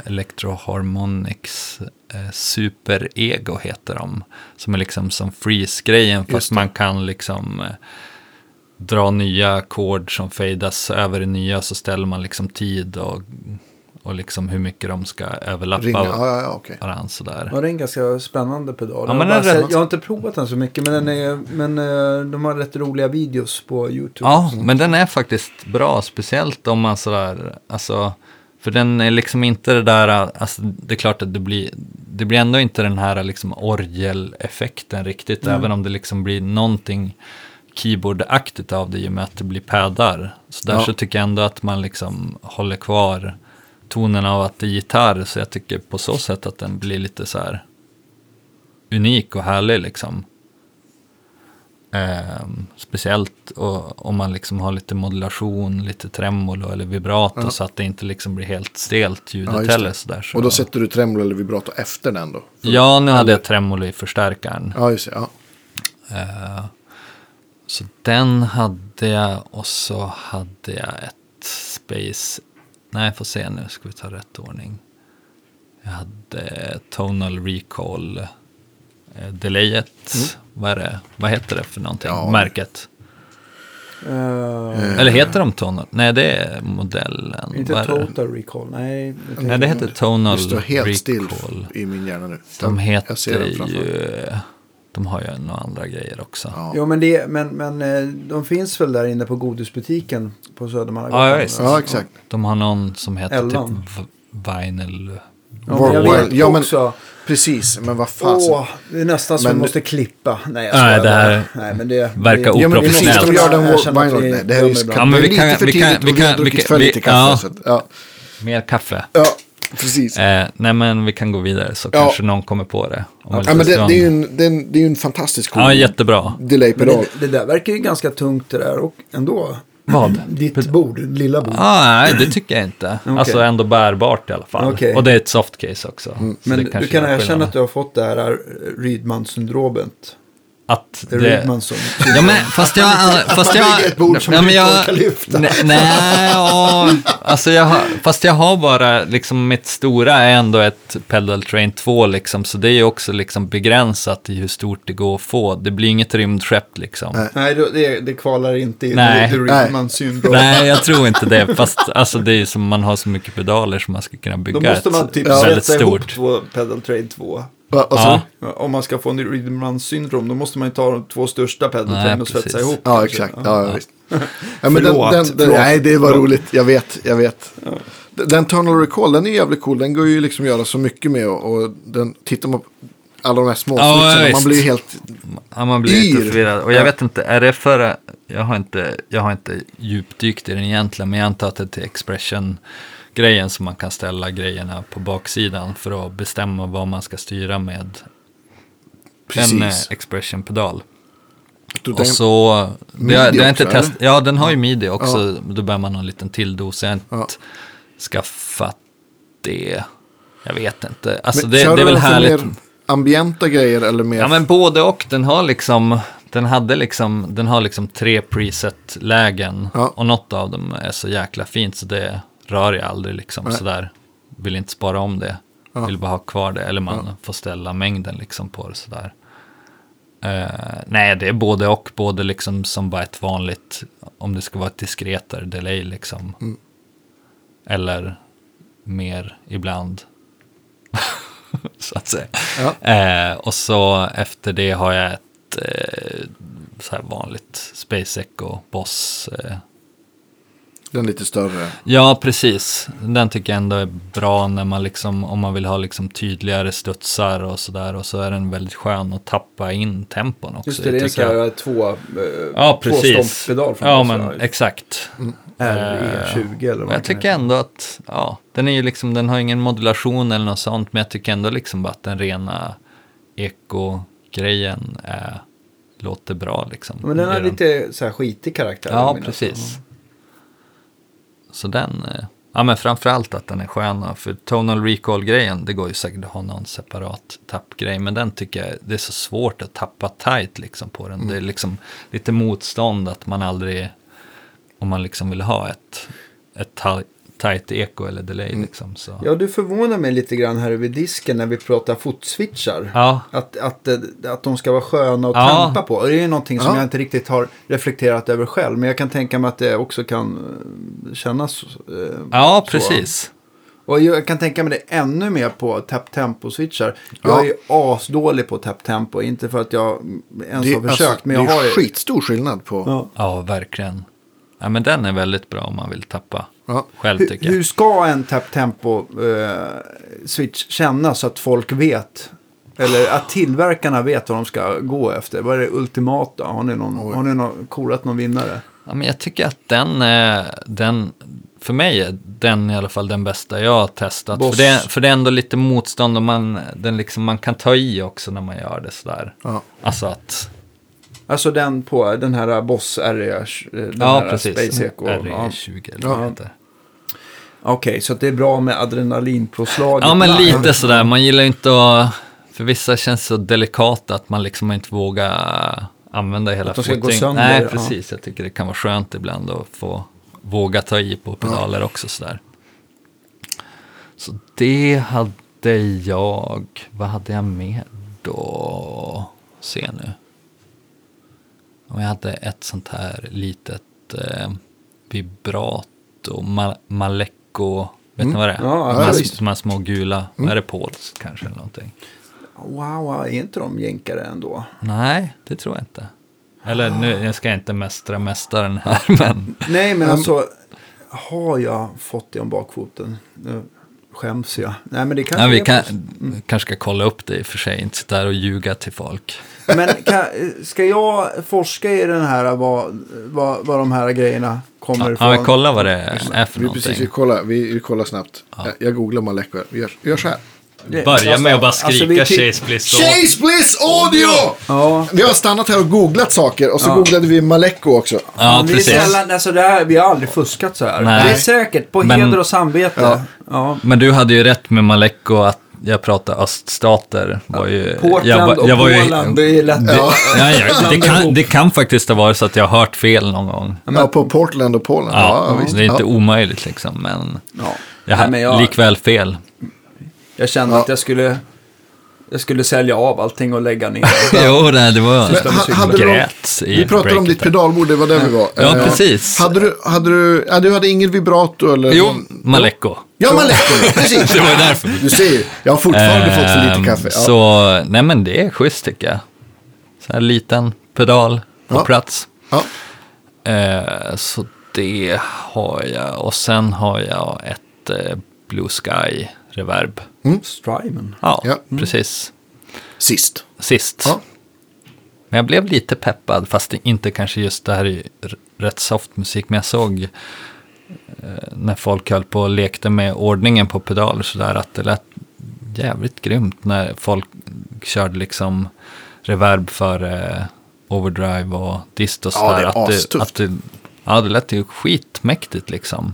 Electro Harmonics eh, Super Ego heter de. Som är liksom som Freeze-grejen fast man kan liksom eh, dra nya ackord som fadas över i nya så ställer man liksom tid och, och liksom hur mycket de ska överlappa Ringa. Ja, ja, okej. varandra sådär. Ja, det är en ganska spännande pedal. Ja, jag, men har bara rätt- jag har inte provat den så mycket, men, den är, men eh, de har rätt roliga videos på YouTube. Ja, men den är faktiskt bra, speciellt om man sådär, alltså, för den är liksom inte det där, alltså, det är klart att det blir, det blir ändå inte den här liksom orgeleffekten riktigt, även om det liksom blir någonting keyboardaktigt av det i och med att det blir paddar. Så där Ja. så tycker jag ändå att man liksom håller kvar tonen av att det är gitarr, så jag tycker på så sätt att den blir lite så här unik och härlig liksom. Ehm, speciellt och, om man liksom har lite modulation, lite tremolo eller vibrato Ja. så att det inte liksom blir helt stelt ljudet Ja, heller. Sådär, så. Och då sätter du tremolo eller vibrato efter den då? Ja, nu hade jag tremolo i förstärkaren. Ja, just det. Ja. Eh, så den hade jag och så hade jag ett Space. Nej, får se nu, ska vi ta rätt ordning. Jag hade Tonal Recall eh, delayet. Vad, är det? Vad heter det för någonting? Ja. Märket. Eh, Eller heter de Tonal? Nej, det är modellen. inte Vad är det? Total Recall, nej. det Nej, det heter Tonal Det står helt still Recall. i min hjärna nu. De Jag ser heter ju... De har ju några andra grejer också. Ja. Jo, men, det, men, men eh, de finns väl där inne på godisbutiken på Södermalmsgatan? Ja, ja, visst. ja, exakt. De har någon som heter typ Vinyl. Ja, men jag vet Ja, också. Precis, men vad fasen. Åh, det är nästan så Men- vi måste klippa. Nej, jag Nej, det här bara. Nej, men det verkar det- Ja, men gör den vi Nej, det här är ju. Ja, men lite kan- för vi kan- tidigt och vi har kan- druckit vi för kan- lite vi- kaffe. ja. Så ja, Mer kaffe. ja, precis. Eh, nej, men vi kan gå vidare så Ja. kanske någon kommer på det. Ja, men det, det, är ju en, det, är en, det är ju en fantastisk cool Ja, jättebra. Men delay-pedal. det, det där verkar ju ganska tungt det där och ändå. Vad? Ditt bord, lilla bord. Ah, nej, det tycker jag inte. Alltså ändå bärbart i alla fall. Okej. Och det är ett softcase också. Så Men du kan erkänna att du har fått det här Rydman-syndromet. Att Det är det... Rydman som... Ja men fast jag... Fast jag... ett bord som ja, men jag, orkar lyfta. Nej, nej ja, alltså jag har, fast jag har bara, liksom mitt stora är ändå ett Pedal Train 2 liksom, så det är ju också liksom begränsat i hur stort det går att få. Det blir inget rymdskepp liksom. Nej. Då- det, det kvalar inte in Nej. i Nej. Rydman-syndrom. Nej, jag tror inte det. Fast alltså, det är som man har så mycket pedaler som man ska kunna Då bygga måste man ett typ väldigt sätta ihop stort. två Pedal Train 2. Va, alltså, Ja. Ja, Om man ska få en Rydman-syndrom då måste man ju ta de två största Pedal Nej, Train och svetsa ihop. ja, kanske. exakt. Ja, ja. Ja, men den, Förlåt, den, den, förlåt. nej, det var roligt. Jag vet, jag vet. Den Tunnel Recall, den är jävligt cool. Den går ju liksom att göra så mycket med. Och, och den, tittar man på alla de här små Ja, man blir ju helt... Ja, man blir lite Yr. förvirrad. Och jag Ja. vet inte, är det för... Jag har inte, jag har inte djupdykt i den egentligen, men jag antar att det är till expression-grejen som man kan ställa grejerna på baksidan för att bestämma vad man ska styra med en eh, Precis. expression-pedal. Du, Och så, det, har- jag inte också, test, ja den har ju midi också, då bär man ha en liten tilldos. Jag har inte Ja. skaffat det, jag vet inte. Alltså men det, det är väl härligt. Mer ambienta grejer eller mer... Ja men både och, den har liksom, den hade liksom, den har liksom tre preset-lägen. Ja. Och något av dem är så jäkla fint så det rör jag aldrig liksom Nej. sådär. Vill inte spara om det. Ja. Vill bara ha kvar det. Eller man får ställa mängden liksom på det sådär. Eh, nej, det är både och. Både liksom som bara ett vanligt, om det ska vara ett diskretare delay liksom. Mm. Eller mer ibland. så att säga. Ja. Eh, och så efter det har jag ett eh, så här vanligt Space Echo Boss. Eh. Den lite större. Ja, precis. Den tycker jag ändå är bra när man liksom, om man vill ha liksom tydligare studsar och sådär. Och så är den väldigt skön att tappa in tempon också. Just det, det är jag. här två, eh, Ja, precis. från Ja, men va? exakt. RE20 eller vad jag tycker ändå att, ja, den är ju liksom, den har ingen modulation eller något sånt, men jag tycker ändå liksom bara att den rena eko-grejen är, låter bra liksom. Men den har lite så här skitig karaktär. Ja, minns jag. Så den, eh, ja men framförallt att den är skön, för tonal recall-grejen, det går ju säkert att ha någon separat tappgrej, men den tycker jag, det är så svårt att tappa tight liksom på den. Det är liksom lite motstånd att man aldrig, om man liksom vill ha ett, ett tight eko eller delay liksom. Så. Ja, du förvånar mig lite grann här vid disken när vi pratar fotswitchar. Ja, Att, att, eh, att de ska vara sköna att Ja. tampa på. Det är ju någonting som Ja. jag inte riktigt har reflekterat över själv. Men jag kan tänka mig att det också kan eh, kännas eh, ja så. precis. Och jag kan tänka mig det ännu mer på tap tempo-switchar. Jag Ja. är ju asdålig på tap tempo. Inte för att jag ens Det, har försökt. alltså, men jag det är har skitstor skillnad på... Ja. Ja, verkligen. Ja, men den är väldigt bra om man vill tappa Ja. själv Hur, tycker jag. hur ska en tap tempo eh, switch kännas så att folk vet? Eller att tillverkarna vet vad de ska gå efter. Vad är det ultimata? Har ni, någon, Oj. har ni någon, korat någon vinnare? Ja, men jag tycker att den är, den, för mig är den i alla fall den bästa jag har testat. Boss. För det, för det är ändå lite motstånd och man, den liksom, man kan ta i också när man gör det sådär. Ja. Alltså att, Alltså den på den här Boss RE, eh, den ja här precis. Space Echo. Ja. RE20 eller Ja. vad. Okej, så att det är bra med adrenalinpåslaget. Ja, men lite sådär. Man gillar ju inte att... För vissa känns så delikat att man liksom inte vågar använda hela footing. Nej, ja. precis. Jag tycker det kan vara skönt ibland att få våga ta i på pedaler också sådär. Så det hade jag. Vad hade jag med då? Se nu. Och jag hade ett sånt här litet eh, vibrato, ma- Malecco, vet ni vad det är? Ja, de, här, visst. de här små gula, är det Pauls kanske eller någonting? Wow, är inte de jänkare ändå? Nej, det tror jag inte. Eller nu, jag ska inte mästra mästaren här, men Nej, men alltså. Har jag fått det om bakfoten? Nu skäms jag. Nej, men det kanske ja, vi kan, på- kanske ska kolla upp det i och för sig, inte sitta där och ljuga till folk. Men kan, ska jag forska i den här, vad, vad, vad de här grejerna kommer Ja, ifrån? men kolla vad det är för Vi, precis, vi, någonting. kollar, vi, vi kollar snabbt. Jag, jag googlar Maleko. Vi gör, vi gör så här. Det- Börja med att bara alltså, skrika vi ty- Chase Bliss Chase Bliss Audio! Ja. Vi har stannat här och googlat saker och så Ja. googlade vi Maleko också. Ja, är precis. sällan, alltså det här, vi har aldrig fuskat så här. Nej. Det är säkert, på Men- heder och samvete. Ja. Ja. Men du hade ju rätt med Maleko att jag pratar öststater. Var ju, Portland jag, var- och jag var ju, Polen, det är lätt. Ja. Ja, ja, det, kan, det kan faktiskt ha varit så att jag har hört fel någon gång. Ja, på Portland och Polen. Ja, Ja, visst. det är inte Ja. omöjligt liksom, men Ja. jag Nej, har men jag, likväl fel. jag kände Ja. att jag skulle, jag skulle sälja av allting och lägga ner. jo, det, det var... Men ha- hade du- grät Vi pratade om ditt där. pedalbord, det var där vi var. Ja, Eh, precis. Hade du, hade du, ja, du hade ingen vibrato eller? Jo, Maleko. Ja, Maleko, precis. Det var därför. Du ser ju, jag har fortfarande fått för lite Ehm, kaffe. Ja. Så, nej men det är schysst tycker jag. Så här liten pedal på Ja. plats. Ja. Eh, så det har jag. Och sen har jag ett ett eh, Blue Sky reverb. Strymon. Ja, Ja. precis. Sist. Sist. Ja. Men jag blev lite peppad, fast det inte kanske just det här är r- rätt soft musik. Men jag såg eh, när folk höll på och lekte med ordningen på pedaler sådär att det lät jävligt grymt när folk körde liksom reverb för eh, overdrive och dist och Ja, sådär. det är att, det, att det, ja, det lät ju skitmäktigt liksom.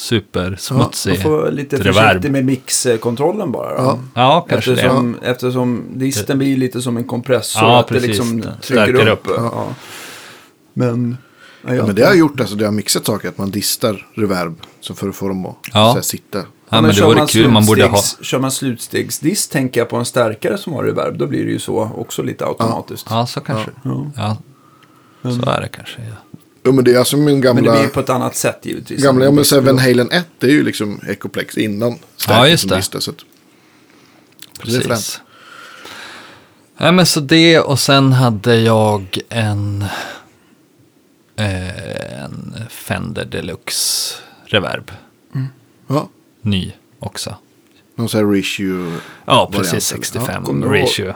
Supersmutsig Man får vara lite reverb. försiktig med mixkontrollen bara. Ja. Ja, kanske det. Eftersom, eftersom disten blir lite som en kompressor. Ja, att det precis. liksom Det trycker stärker upp. upp. Ja. Men, ja, jag- Men det har gjort, alltså det har mixat saker, att man distar reverb. Så för att få dem att Ja. så här, sitta. Ja, men det kör vore man kul, man borde ha... Kör man slutstegsdist tänker jag på en starkare som har reverb. Då blir det ju så också lite automatiskt. Ja, så kanske. Ja. Så är det kanske. Ja. Ja, men det är alltså min Men det gamla... blir på ett annat sätt givetvis. Gamla, ja men så här, Van Halen 1 det är ju liksom Ecoplex innan Ja, just som det. distar, så att. Precis. Ja, men så det och sen hade jag en, eh, en Fender Deluxe Reverb. ja, Ny också. någon sån här ratio. Ja, precis. eller? 65 kommer du ihåg? ratio.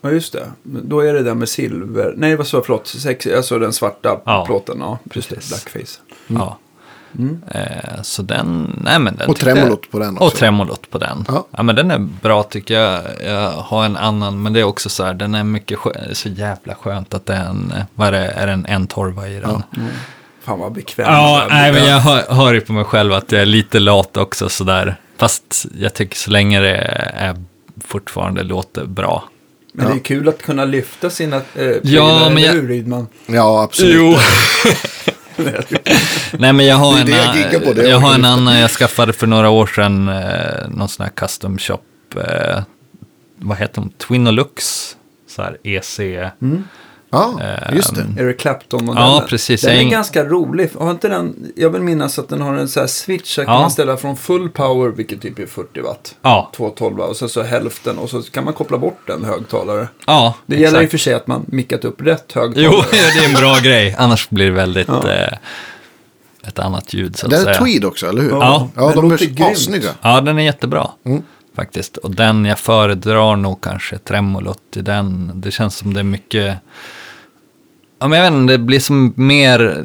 Ja, just det. Då är det där med silver. Nej, vad så, förlåt. Sex, alltså den svarta Ja, plåten. Ja, precis. Blackface. Ja. Eh, så den, nej men den Och jag- tremolot på den också. Och tremolot på den. Ja. Ja. men den är bra tycker jag. Jag har en annan, men det är också så här, den är mycket skö- så jävla skönt att det är en, vad är det, är det en, torva i den? Fan vad bekväm. Ja, den nej, men jag hör, hör ju på mig själv att jag är lite lat också sådär. Fast jag tycker så länge det är fortfarande låter bra. Men det är kul att kunna lyfta sina eh, prylar, Ja, men eller jag- hur Rydman? Ja, absolut. Nej men jag har en, det jag på, det jag har en annan jag skaffade för några år sedan. Eh, någon sån här custom shop. Eh, vad heter de? Twinolux. Så här EC. Ja, just det. Eric Clapton-modellen. Ja, precis. Den är ing- ganska rolig. Har inte den, jag vill minnas att den har en så här switch. Kan Ja. man ställa från full power, vilket typ är 40 watt. Ja, 212 och sen så hälften och så kan man koppla bort en högtalare. ja. Det gäller i och exakt. för sig att man mickat upp rätt högtalare. Jo, det är en bra grej. Annars blir det väldigt Ja. eh, ett annat ljud så att Den är säga. tweed också, eller hur? Ja. ja Den de är assnygga. Ja, den är jättebra. Mm. Faktiskt. Och den jag föredrar nog kanske tremolot i den. Det känns som det är mycket... Ja, men jag vet inte, det blir som mer...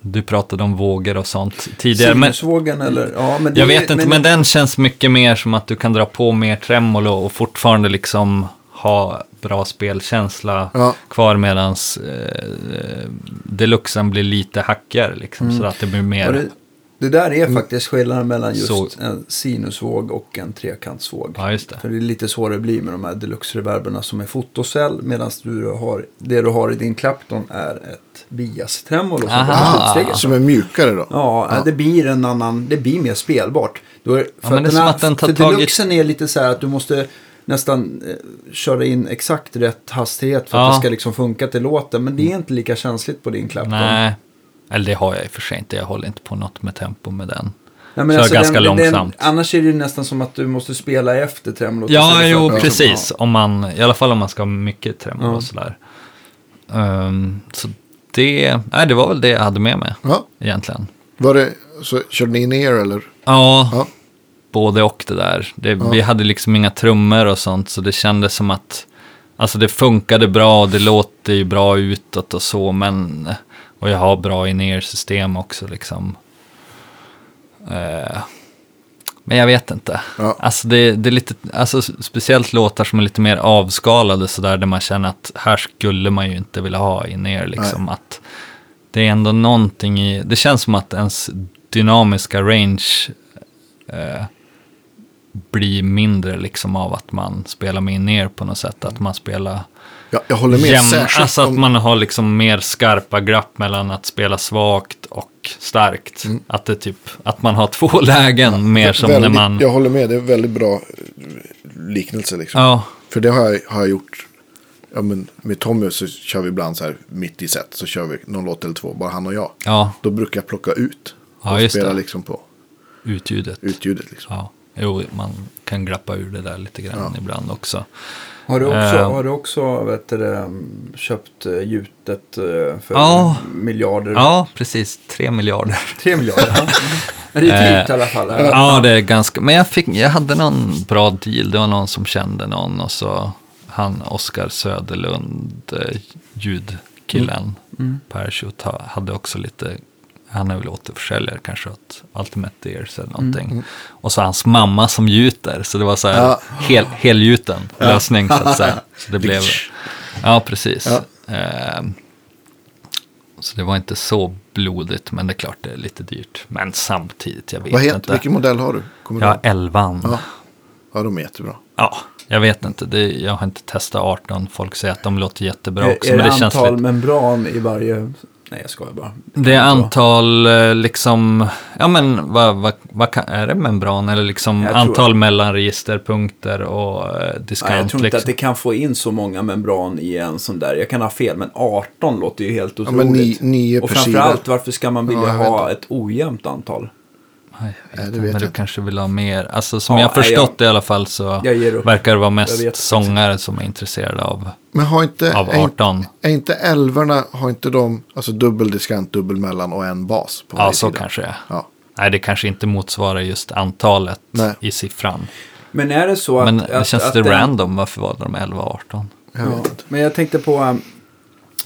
Du pratade om vågor och sånt tidigare. Men Sinusvågen eller? Ja, men jag är- vet inte, men, den känns mycket mer som att du kan dra på mer tremolo och fortfarande liksom ha bra spelkänsla Ja. kvar medans eh, deluxen blir lite hackigare liksom. Så att det blir mer... Det, där är faktiskt skillnaden mellan just Så- en sinusvåg och en trekantsvåg. Ja, just det. För det är lite så det blir med de här deluxe-reverberna som är fotocell. Medan du har, det du har i din Clapton är ett bias-tremolo som. Som är mjukare då. Ja, det blir en annan, det blir mer spelbart. Då är, för men det är den här- att den tar för tag i- deluxen är lite så här att du måste nästan eh, köra in exakt rätt hastighet för att Ja. det ska liksom funka till låten. Men det är inte lika känsligt på din Clapton. Nej, eller det har jag i och för sig inte. Jag håller inte på något med tempo med den. Nej, men Kör alltså ganska den, långsamt. Den, annars är det ju nästan som att du måste spela efter tremolot. Ja, jo, precis. Om man, I alla fall om man ska ha mycket tremolo Ja. och sådär. Ehm, så det, nej, det var väl det jag hade med mig Ja. egentligen. Var det, så körde ni in er eller? Ja, Ja. både och det där. Det, Vi hade liksom inga trummor och sånt, så det kändes som att Alltså det funkade bra, det låter ju bra utåt och så, men... Och jag har bra in-ear-system också liksom. Eh, men jag vet inte. Ja. Alltså det, det är lite, alltså speciellt låtar som är lite mer avskalade sådär, där man känner att här skulle man ju inte vilja ha in-ear liksom. Att det är ändå någonting i, det känns som att ens dynamiska range eh, blir mindre liksom av att man spelar med in-ear på något sätt. Att man spelar Ja, jag håller med. jämn, Särskilt alltså att man har liksom mer skarpa glapp mellan att spela svagt och starkt. Mm. Att det typ, att man har två lägen mer som väldigt, när man... Jag håller med, det är en väldigt bra eh, liknelse liksom. Ja, För det har jag, har jag gjort. Ja, men med Tommy så kör vi ibland så här mitt i set. Så kör vi någon låt eller två, bara han och jag. ja, Då brukar jag plocka ut. Ja, och just spela det. liksom på utljudet. utljudet. Liksom. Ja, jo, man kan glappa ur det där lite grann ibland också. Har du också, Eh. har du också vet du, köpt uh, gjutet eh, för Ja. miljarder? Ja, precis. Tre miljarder. Tre miljarder? ja. Det är dyrt i alla fall. Ja, det är ganska, men jag, fick, jag hade någon bra deal. Det var någon som kände någon och så han Oskar Söderlund, eh, ljudkillen, Mm. Parachute, ha- hade också lite, han är väl återförsäljare kanske åt Ultimate Ears eller någonting. Och så hans mamma som gjuter, så det var så här Ja. hel, helgjuten lösning så att säga. Så det blev, ja precis. Ja. Ehm, så det var inte så blodigt, men det är klart det är lite dyrt. Men samtidigt, jag vet Vad heter, inte. vilken modell har du? Kommer du Ja, ihåg? elvan. Ja. Ja. ja, de är jättebra. jag vet inte. Det, jag har inte testat 18. Folk säger att de låter jättebra Är, också. är men det det känns antal lite... membran i varje... Nej, jag skojar bara. Det är antal eh, liksom, ja men vad, vad, vad kan, är det membran eller liksom Jag tror- antal mellanregisterpunkter och eh, diskant? Nej, jag tror inte liksom. att det kan få in så många membran i en sån där. Jag kan ha fel, men 18 låter ju helt Ja, otroligt. men ni, nio och per sida. framförallt, varför ska man vilja Ja, ha ett ojämnt antal? Jag vet det inte, vet men du jag inte. kanske vill ha mer. Alltså som Ja, jag har förstått jag- det i alla fall så verkar det vara mest sångare som är intresserade av, Men har inte, av är, inte- 18. är inte älvorna, har inte de alltså dubbel diskant, dubbel mellan och en bas? På Ja, så sida? kanske det är. Ja. Nej, det kanske inte motsvarar just antalet Nej. i siffran. Men är det så att... Men det att, känns att lite den- random. Varför valde de 11 och 18? Jag Ja, men jag tänkte på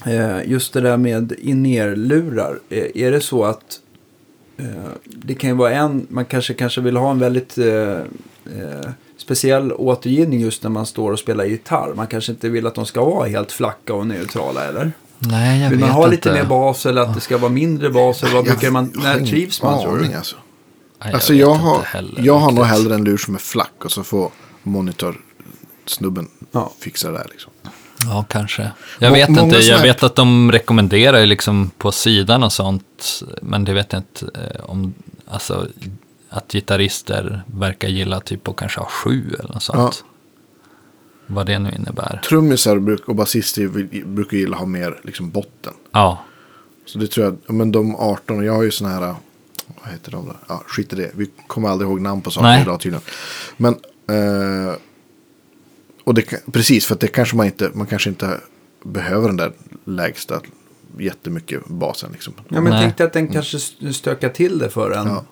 eh, just det där med in-ear-lurar. Eh, är det så att det kan ju vara en, man kanske, kanske vill ha en väldigt eh, eh, speciell återgivning just när man står och spelar gitarr. Man kanske inte vill att de ska vara helt flacka och neutrala, eller? Nej, jag Vill vet man ha inte. lite mer bas eller att det ska vara mindre bas? Eller vad brukar man, Jag när trivs man tror du? Alltså. Nej, Alltså vet jag, har, heller jag har nog hellre en lur som är flack och så får monitorsnubben Ja. fixa det där. Liksom. Ja, kanske. Jag vet många inte. Jag vet att de rekommenderar liksom på sidan och sånt. Men det vet jag inte eh, om, alltså att gitarrister verkar gilla typ att kanske ha sju eller något sånt. Vad det nu innebär. Trummisar och basister brukar gilla att ha mer liksom, botten. Ja, Så det tror jag, ja, men de 18, och jag har ju såna här, vad heter de då? Ja, skit i det. Vi kommer aldrig ihåg namn på saker Nej. idag tydligen. Men, eh, och det, precis för att det kanske man inte, man kanske inte behöver den där lägsta jättemycket basen liksom. Ja, men tänkte att den kanske st- stökar till det för en. Ja.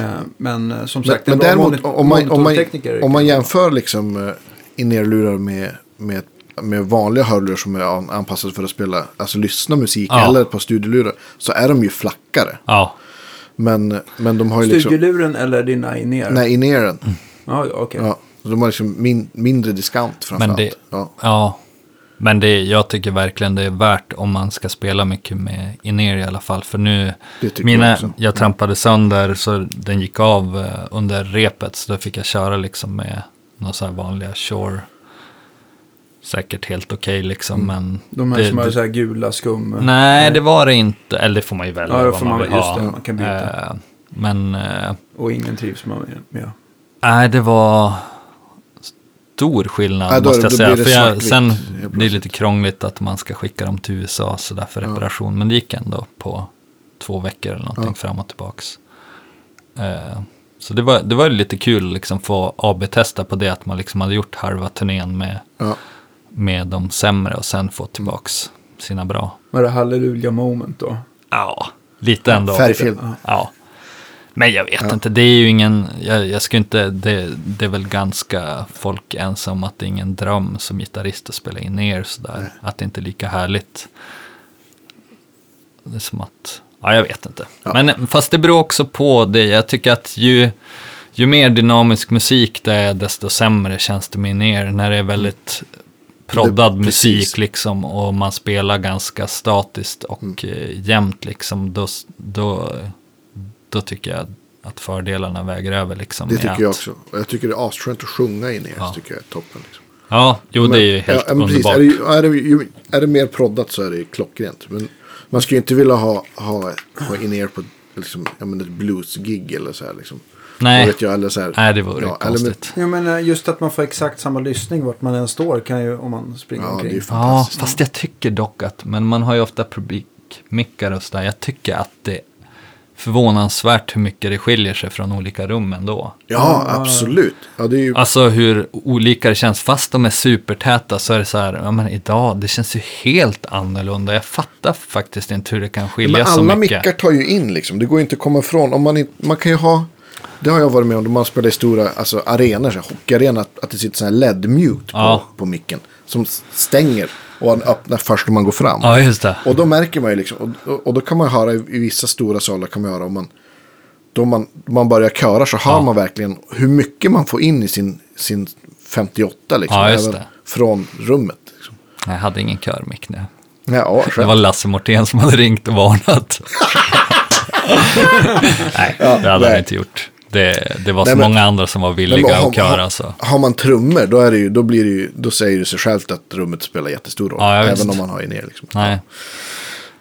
Eh, Men eh, som Men, sagt, men en bra däremot om man, om man, om man jämför liksom uh, in-ear-lurar med, med, med vanliga hörlurar som är an- anpassade för att spela, alltså lyssna musik Ja. eller på studiolurar. Så är de ju flackare. ja, Men, men de har ju liksom, Studioluren eller dina in-ear? nej in-earen. Ja, okej. Ja, så de har liksom min, mindre diskant framförallt. det- ja. ja. Men det, jag tycker verkligen det är värt om man ska spela mycket med in-ear i alla fall. För nu, mina, jag jag, också. jag trampade sönder så den gick av eh, under repet. Så då fick jag köra liksom med några så här vanliga Shure. Säkert helt okej liksom, men... De här det, som har det, så här gula skum. Nej, det var det inte. Eller det får man ju välja Ja, det får man man- vill just ha. det, man kan byta. Eh, men... eh, Och ingen trivs man med. med. Nej, det var stor skillnad Ja, då- måste jag säga. För jag, sen det lite krångligt att man ska skicka dem till USA så där för reparation. Men det gick ändå på två veckor eller någonting Ja. fram och tillbaks. Eh, så det var, det var lite kul liksom få AB-testa på det. Att man liksom hade gjort halva turnén med, Ja. med de sämre och sen få tillbaks sina bra. Var det halleluja moment då? Ja, lite ändå. Färgfilm. Ja. Men jag vet inte, det är ju ingen, jag, jag skulle inte, det, det är väl ganska folk ensam att det är ingen dröm som gitarrist att spela in er sådär. Att det inte är lika härligt. Det är som att, ja jag vet inte. Ja. Men fast det beror också på det, jag tycker att ju, ju mer dynamisk musik det är, desto sämre känns det med er. När det är väldigt proddad Det- musik liksom och man spelar ganska statiskt och Mm. eh, jämnt liksom, då, då, då tycker jag att fördelarna väger över liksom. Det tycker att, jag också. Och jag tycker det är asskönt att sjunga in i Ja. tycker jag är toppen. Liksom. Ja, jo det är ju Men- helt ja, men underbart. Är, det, är, det, ju- är det mer proddat så är det ju klockrent. Men man ska ju inte vilja ha, ha, ha in er på liksom, ja, men ett bluesgig eller så här. Liksom. Nej. Vet jag, eller så här, Nej, det vore ja, eller med- konstigt. Jag menar just att man får exakt samma lyssning vart man än står kan ju om man springer Ja, det är omkring. Ja, fantastiskt. fast jag tycker dock att, men man har ju ofta publikmickar och sådär. Jag tycker att det, förvånansvärt hur mycket det skiljer sig från olika rum ändå. Ja, absolut. Ja, det är ju... Alltså hur olika det känns, fast de är supertäta så är det så här, ja men idag, det känns ju helt annorlunda. Jag fattar faktiskt inte hur det kan skilja Men så alla mycket. mickar tar ju in liksom. Det går ju inte att komma ifrån. Om man, inte, man kan ju ha... Det har jag varit med om. När man spelar i stora alltså, arenor, så hockeyarenor. Att, att det sitter sån här LED-mute på, Ja. på micken. Som stänger och öppnar först när man går fram. Ja, just det. Och då märker man ju liksom. Och, och, då kan man höra i, vissa stora salar kan man höra om man. Då man, man börjar köra så hör Ja. man verkligen hur mycket man får in i sin, sin 58 liksom. Ja, just det. Från rummet. Liksom. Jag hade ingen körmick nu. Ja, Det var Lasse Mortén som hade ringt och varnat. nej, det hade han inte gjort. Det, det var så Nej, men- många andra som var villiga har- att köra har- så. Har man trummor då, är det ju, då, blir det ju, då säger det sig självt att rummet spelar jättestor roll. Ja, även om man har in er. Liksom. Nej.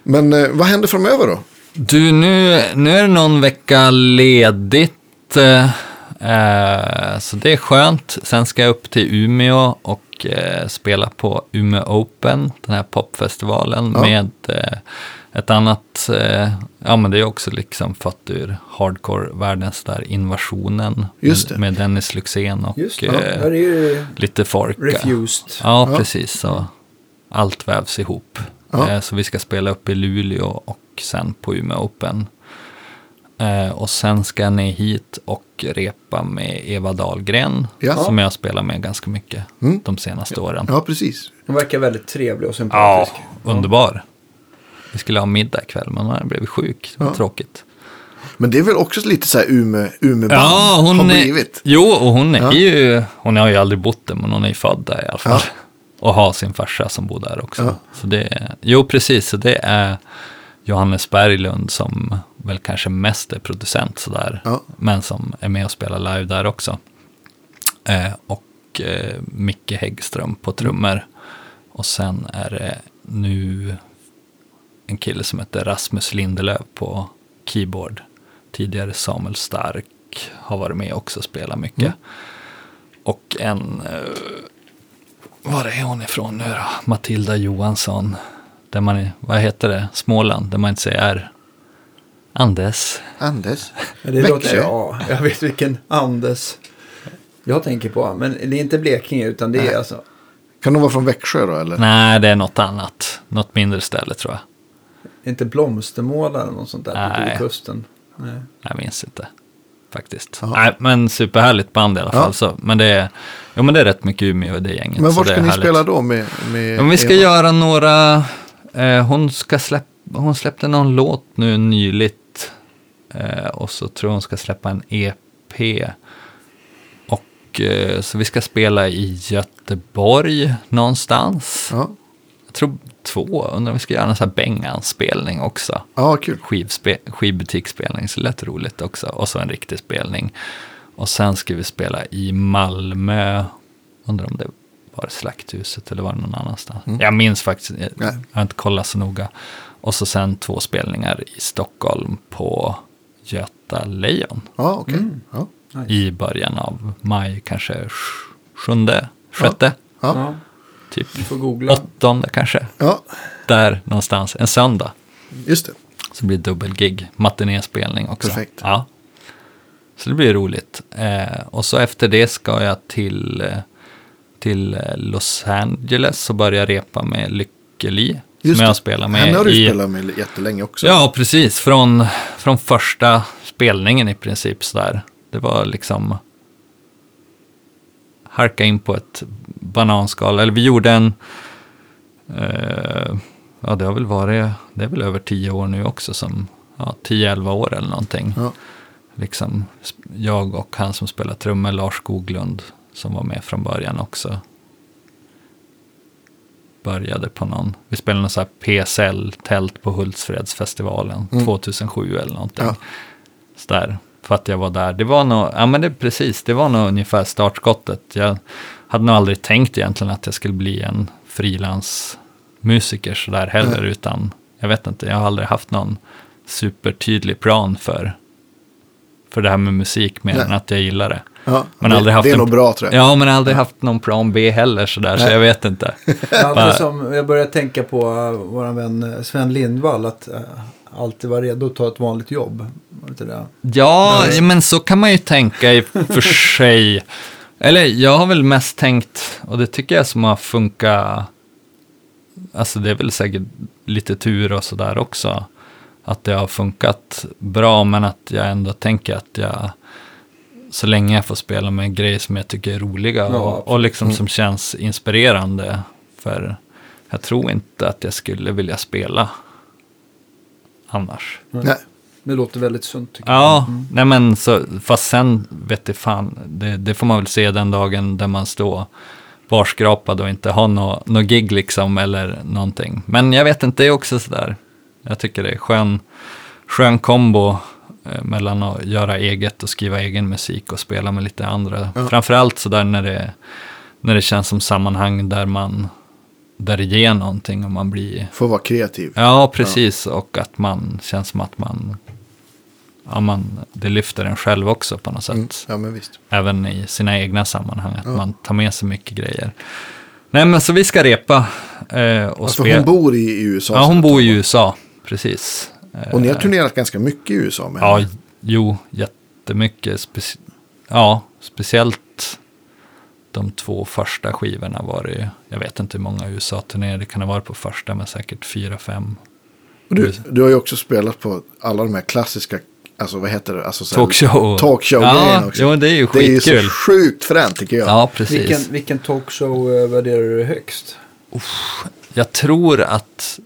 Men eh, vad händer framöver då? Du, nu, nu är det någon vecka ledigt. eh, eh, så det är skönt. Sen ska jag upp till Umeå och eh, spela på Umeå Open, den här popfestivalen Ja. med eh, ett annat, eh, ja men det är också liksom fått ur hardcore-världens där invasionen. Just med, det. med Dennis Luxén och Just eh, är ju lite folk. Refused. Ja, Ja. precis. Så allt vävs ihop. Ja. Eh, Så vi ska spela upp i Luleå och sen på Umeå Open. Eh, Och sen ska jag ner hit och repa med Eva Dahlgren. Ja. Som jag spelar med ganska mycket Mm. de senaste åren. Ja, precis. Hon verkar väldigt trevlig och Ja, sympatisk. underbar. Vi skulle ha middag ikväll, men hon blev sjuk. Det var Ja. tråkigt. Men det är väl också lite så här Umeå, Umeå Ja, hon har är, blivit. Jo, och hon är Ja. ju, hon har ju aldrig bott där, men hon är ju född där i alla fall. Ja. Och har sin farsa som bor där också. Så det är, jo, precis, så det är Johannes Berglund som väl kanske mest är producent sådär. Ja. Men som är med och spelar live där också. Eh, och eh, Micke Häggström på trummor. Och sen är det nu en kille som heter Rasmus Lindelöf på keyboard. Tidigare Samuel Stark har varit med också och spelat mycket. Mm. Och en, uh, var är hon ifrån nu då? Matilda Johansson. Där man, vad heter det? Småland, där man inte säger R. Andes. Anders. Men det låter, ja, jag vet vilken Andes jag tänker på. Men det är inte Blekinge utan det är alltså. Kan de vara från Växjö då eller? Nej, det är något annat. Något mindre ställe tror jag. Inte Blomstermåla eller något sånt där Nej. på kusten. Nej. Jag minns inte. Faktiskt. Ja. Nej, men superhärligt band i alla Ja. fall. Så. Men, det är, jo, men det är rätt mycket Umeå i det gänget. Men det ska ni härligt. spela då med, med Ja, vi ska Eva? göra några, eh, hon, ska släpp, hon släppte någon låt nu nyligt. Eh, och så tror jag hon ska släppa en EP. Och eh, så vi ska spela i Göteborg någonstans. Ja, Jag tror två, undrar om vi ska göra en sån här Bengan-spelning också. ja kul. Skivspe, skivbutiksspelning, så det lät roligt också. Och så en riktig spelning. Och sen ska vi spela i Malmö. Undrar om det var Slakthuset eller var det någon annanstans. Jag minns faktiskt, jag, jag har inte kollat så noga. Och så sen två spelningar i Stockholm på Göta Lejon. Ja, okej. Mm. Ja. I början av maj, kanske sj- sjunde, sjätte, Ja. Ja, typ du får googla. åttonde kanske. ja, Där någonstans, en söndag. just det. Så blir det dubbelgig, matinéspelning också. Perfekt. Ja. Så det blir roligt. Eh, och så efter det ska jag till, eh, till eh, Los Angeles och börja repa med Lykkeli. Just som jag spelar med Henne har du i... spelat med jättelänge också. Ja, precis. Från, från första spelningen i princip sådär. Det var liksom harka in på ett bananskal. Eller vi gjorde en, eh, ja det har väl varit, det är väl över tio år nu också som, ja 10-11 år eller någonting. Ja. Liksom jag och han som spelar trummor, Lars Skoglund, som var med från början också. Började på någon, vi spelade någon här PSL-tält på Hultsfredsfestivalen 2007 eller någonting. Ja. Sådär, för att jag var där. Det var nog, ja men det precis, det var nog ungefär startskottet. Jag hade nog aldrig tänkt egentligen att jag skulle bli en frilansmusiker sådär heller, utan jag vet inte, jag har aldrig haft någon supertydlig plan för, för det här med musik mer Nej. än att jag gillar det. Ja, Men det, aldrig haft det är en- nog bra tror jag. Ja, men aldrig haft någon plan B heller sådär, så Nej. jag vet inte. Ja, Bara- det som jag började tänka på uh, vår vän eh, Sven Lindvall. Att, uh, alltid vara redo att ta ett vanligt jobb. Ja, men så kan man ju tänka i och för sig. Eller jag har väl mest tänkt, och det tycker jag som har funkat, alltså det är väl säkert lite tur och sådär också, att det har funkat bra, men att jag ändå tänker att jag, så länge jag får spela med grejer som jag tycker är roliga Ja, och, och liksom som känns inspirerande, för jag tror inte att jag skulle vilja spela annars. Nej. Det låter väldigt sunt tycker jag. Ja, nej men så, fast sen vet jag fan, det, det får man väl se den dagen där man står barskrapad och inte har något nå gig liksom eller någonting. Men jag vet inte, det är också sådär, jag tycker det är skön, skön kombo eh, mellan att göra eget och skriva egen musik och spela med lite andra. Ja. Framförallt sådär när det, när det känns som sammanhang där man, där det ger någonting och man blir Får vara kreativ. Ja, precis. Och att man känns som att man, ja, man, det lyfter en själv också på något sätt. Mm. Ja. Även i sina egna sammanhang, att man tar med sig mycket grejer. Nej, men så vi ska repa eh, och Alltså spela. hon bor i, USA. Ja, hon bor i USA, precis. Eh, Och ni har turnerat ganska mycket i USA med Ja, henne. jo, jättemycket. Speci- ja, speciellt de två första skivorna var det ju, jag vet inte hur många USA-turnéer det kan ha varit på första, men säkert fyra, fem. Du, du har ju också spelat på alla de här klassiska, alltså vad heter det? Alltså, Talkshow. Talkshow-grejerna Ja, också. jo, det är ju Det är ju så skitkul. sjukt fränt tycker jag. Ja, precis. Vilken, vilken talkshow eh, värderar du högst? Jag tror att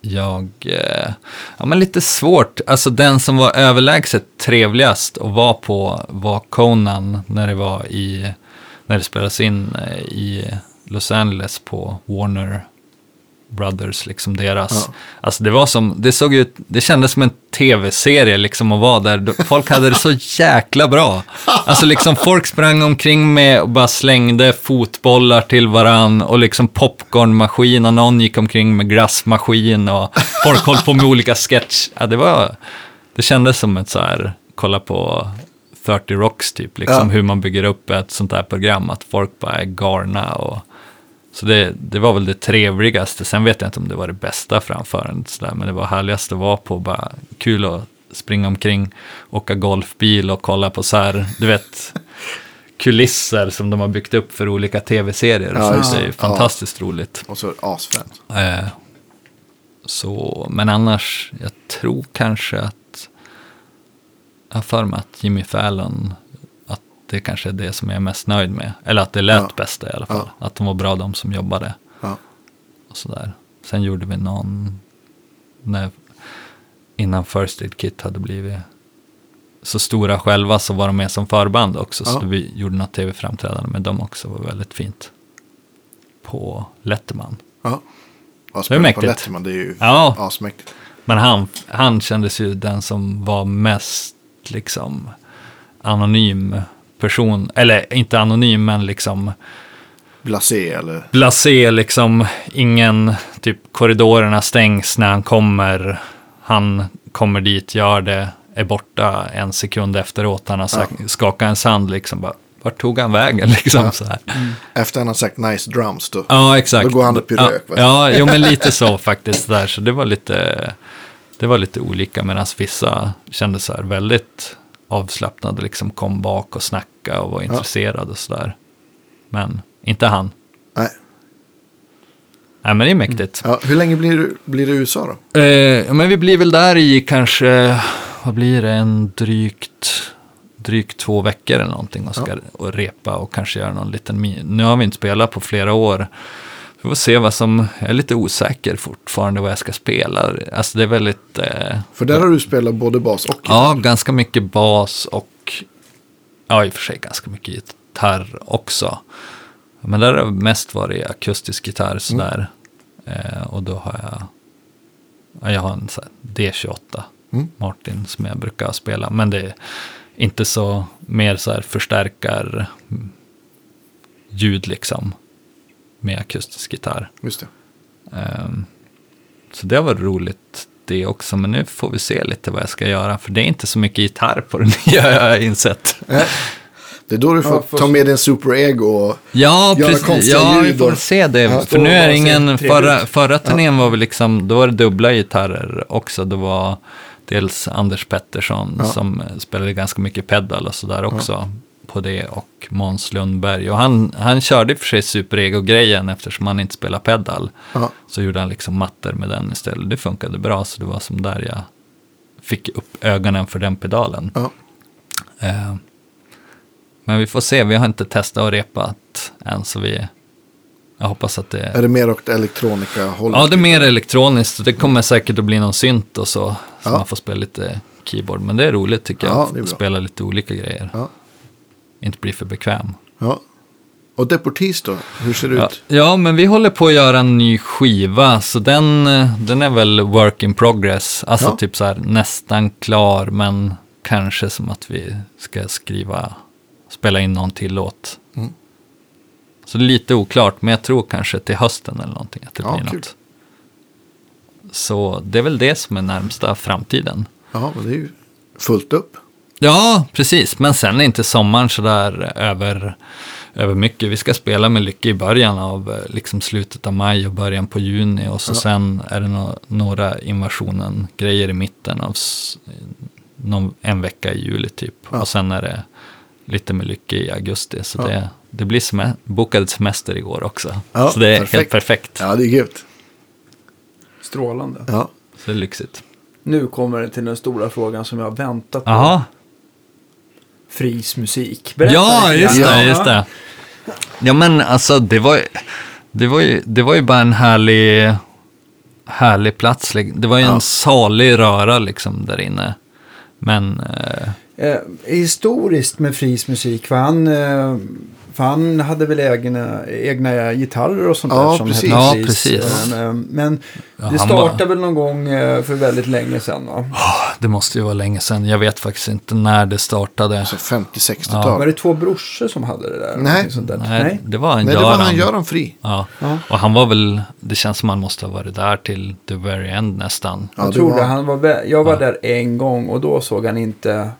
jag, eh, ja men lite svårt, alltså den som var överlägset trevligast att vara på var Conan när det var i, när det spelades in eh, i Los Angeles på Warner Brothers, liksom deras. Ja. Alltså det var som, det såg ut, det kändes som en tv-serie liksom att vara där. Folk hade det så jäkla bra. Alltså liksom folk sprang omkring med och bara slängde fotbollar till varann och liksom popcornmaskin och någon gick omkring med glassmaskin och folk höll på med olika sketch. Ja, det var, det kändes som ett så här, kolla på 30 Rocks typ, liksom Ja. hur man bygger upp ett sånt här program, att folk bara är galna och så det, det var väl det trevligaste. Sen vet jag inte om det var det bästa framförandet, så där, men det var härligast att vara på. Bara kul att springa omkring, åka golfbil och kolla på så här, du vet, kulisser som de har byggt upp för olika tv-serier. Ja, så det är ju fantastiskt roligt. Och så asfränt. Eh, så, men annars, jag tror kanske att, har för mig att Jimmy Fallon, att det kanske är det som jag är mest nöjd med. Eller att det lät Ja. bäst i alla fall. Att de var bra de som jobbade. Ja. Och sådär. Sen gjorde vi någon, när, innan First Aid Kit hade blivit så stora själva så var de med som förband också. Ja. Så vi gjorde något tv-framträdande med dem också. Det var väldigt fint. På Letterman. Ja. Ja, Det är spela på mäktigt. Letterman, det är ju Ja. asmäktigt. Men han, han kändes ju den som var mest liksom anonym person. Eller inte anonym, men liksom Blasé eller... blasé, liksom ingen, typ korridorerna stängs när han kommer. Han kommer dit, gör det, är borta en sekund efteråt. Han har sagt, skakat en sand liksom. Bara, vart tog han vägen liksom Ja. så här. Efter han har sagt nice drums då. Ja, exakt. Då går han upp i ja, rök, va? Ja, jo, men lite så faktiskt där. Så det var lite, det var lite olika. Medan vissa kände så här väldigt avslappnade, liksom kom bak och snacka och var intresserade och sådär. Men inte han. Nej. Nej, men det är mäktigt. Ja, hur länge blir, du- blir det i USA då? Eh, men vi blir väl där i kanske, vad blir det, en drygt, drygt två veckor eller någonting och ska och repa och kanske göra någon liten. Nu har vi inte spelat på flera år. Vi får se vad som, jag är lite osäker fortfarande vad jag ska spela. Alltså det är väldigt, eh, För där har du spelat både bas och gitarr. ja, ganska mycket bas och, ja i och för sig ganska mycket gitarr också. Men där har det mest varit akustisk gitarr sådär. Eh, och då har jag, ja, jag har en så här D28 Mm. Martin som jag brukar spela. Men det är inte så mer så här förstärkar mm, ljud liksom med akustisk gitarr. Just det. Ehm, Så det var roligt det också, men nu får vi se lite vad jag ska göra, för det är inte så mycket gitarr på den nya, jag har insett. Det är då du får Ja, får ta med din superego och... Ja, Göra precis. konstiga Ja, vi ljud får och- se det. Ja. För nu är det ingen... Förra, förra turnén var vi liksom... Då var det dubbla gitarrer också. Det var dels Anders Pettersson Ja. som spelade ganska mycket pedal och sådär också. På det och Måns Lundberg. Och han, han körde i och för sig superego-grejen eftersom han inte spelar pedal. Ja, Så gjorde han liksom mattor med den istället. Det funkade bra, så det var som där jag fick upp ögonen för den pedalen. Eh, men vi får se, vi har inte testat och repat än, så vi... Jag hoppas att det... Är det mer åt elektronika-hållet? Ja, det är mer elektroniskt. Det kommer säkert att bli någon synt och så. Så Ja. man får spela lite keyboard. Men det är roligt tycker jag. Ja, spela lite olika grejer. Ja. Inte bli för bekväm. ja. Och Deportees då? Hur ser det Ja, ut? ja, men vi håller på att göra en ny skiva. Så den, den är väl work in progress. Alltså Ja. typ så här nästan klar. Men kanske som att vi ska skriva, spela in någon till låt. Mm. Så det är lite oklart. Men jag tror kanske till hösten eller någonting. Att det Ja, blir kul. något. Så det är väl det som är närmsta framtiden. Ja, men det är ju fullt upp. Ja, precis. Men sen är inte sommaren sådär över, över mycket. Vi ska spela med Lycke i början av eh, liksom slutet av maj och början på juni. Och så sen är det no några invasionen-grejer i mitten av någon, en vecka i juli typ. Ja. Och sen är det lite med Lycke i augusti. Så Ja. det, det blir sem bokad semester igår också. Ja, så det är perfekt. helt perfekt. Ja, det är grymt. Strålande. Ja. Så det är lyxigt. Nu kommer det till den stora frågan som jag har väntat på. Jaha, Fris musik. Berätta Ja, lite just det, just det. Ja, men alltså det var, ju- det var, ju, det var ju bara en härlig, härlig plats. li- Det var ju Ja. en salig röra liksom där inne. Men, eh, Eh, historiskt med Fris musik, för han, eh, för han hade väl egna, egna gitarrer och sånt Ja, där som precis. hette Ja, precis. Eh, Men Ja, det startade var- väl någon gång eh, för väldigt länge sedan va? det måste ju vara länge sedan. Jag vet faktiskt inte när det startade. Så 50-60-tal. Var det två brorsor som hade det där? Nej. Där? Nej, det var en Nej, det var Göran. han Göran Fri. Ja. Ja. Och han var väl, det känns som han måste ha varit där till the very end nästan. Ja, jag det tror var- det. Han var, jag var Ja. där en gång och då såg han inte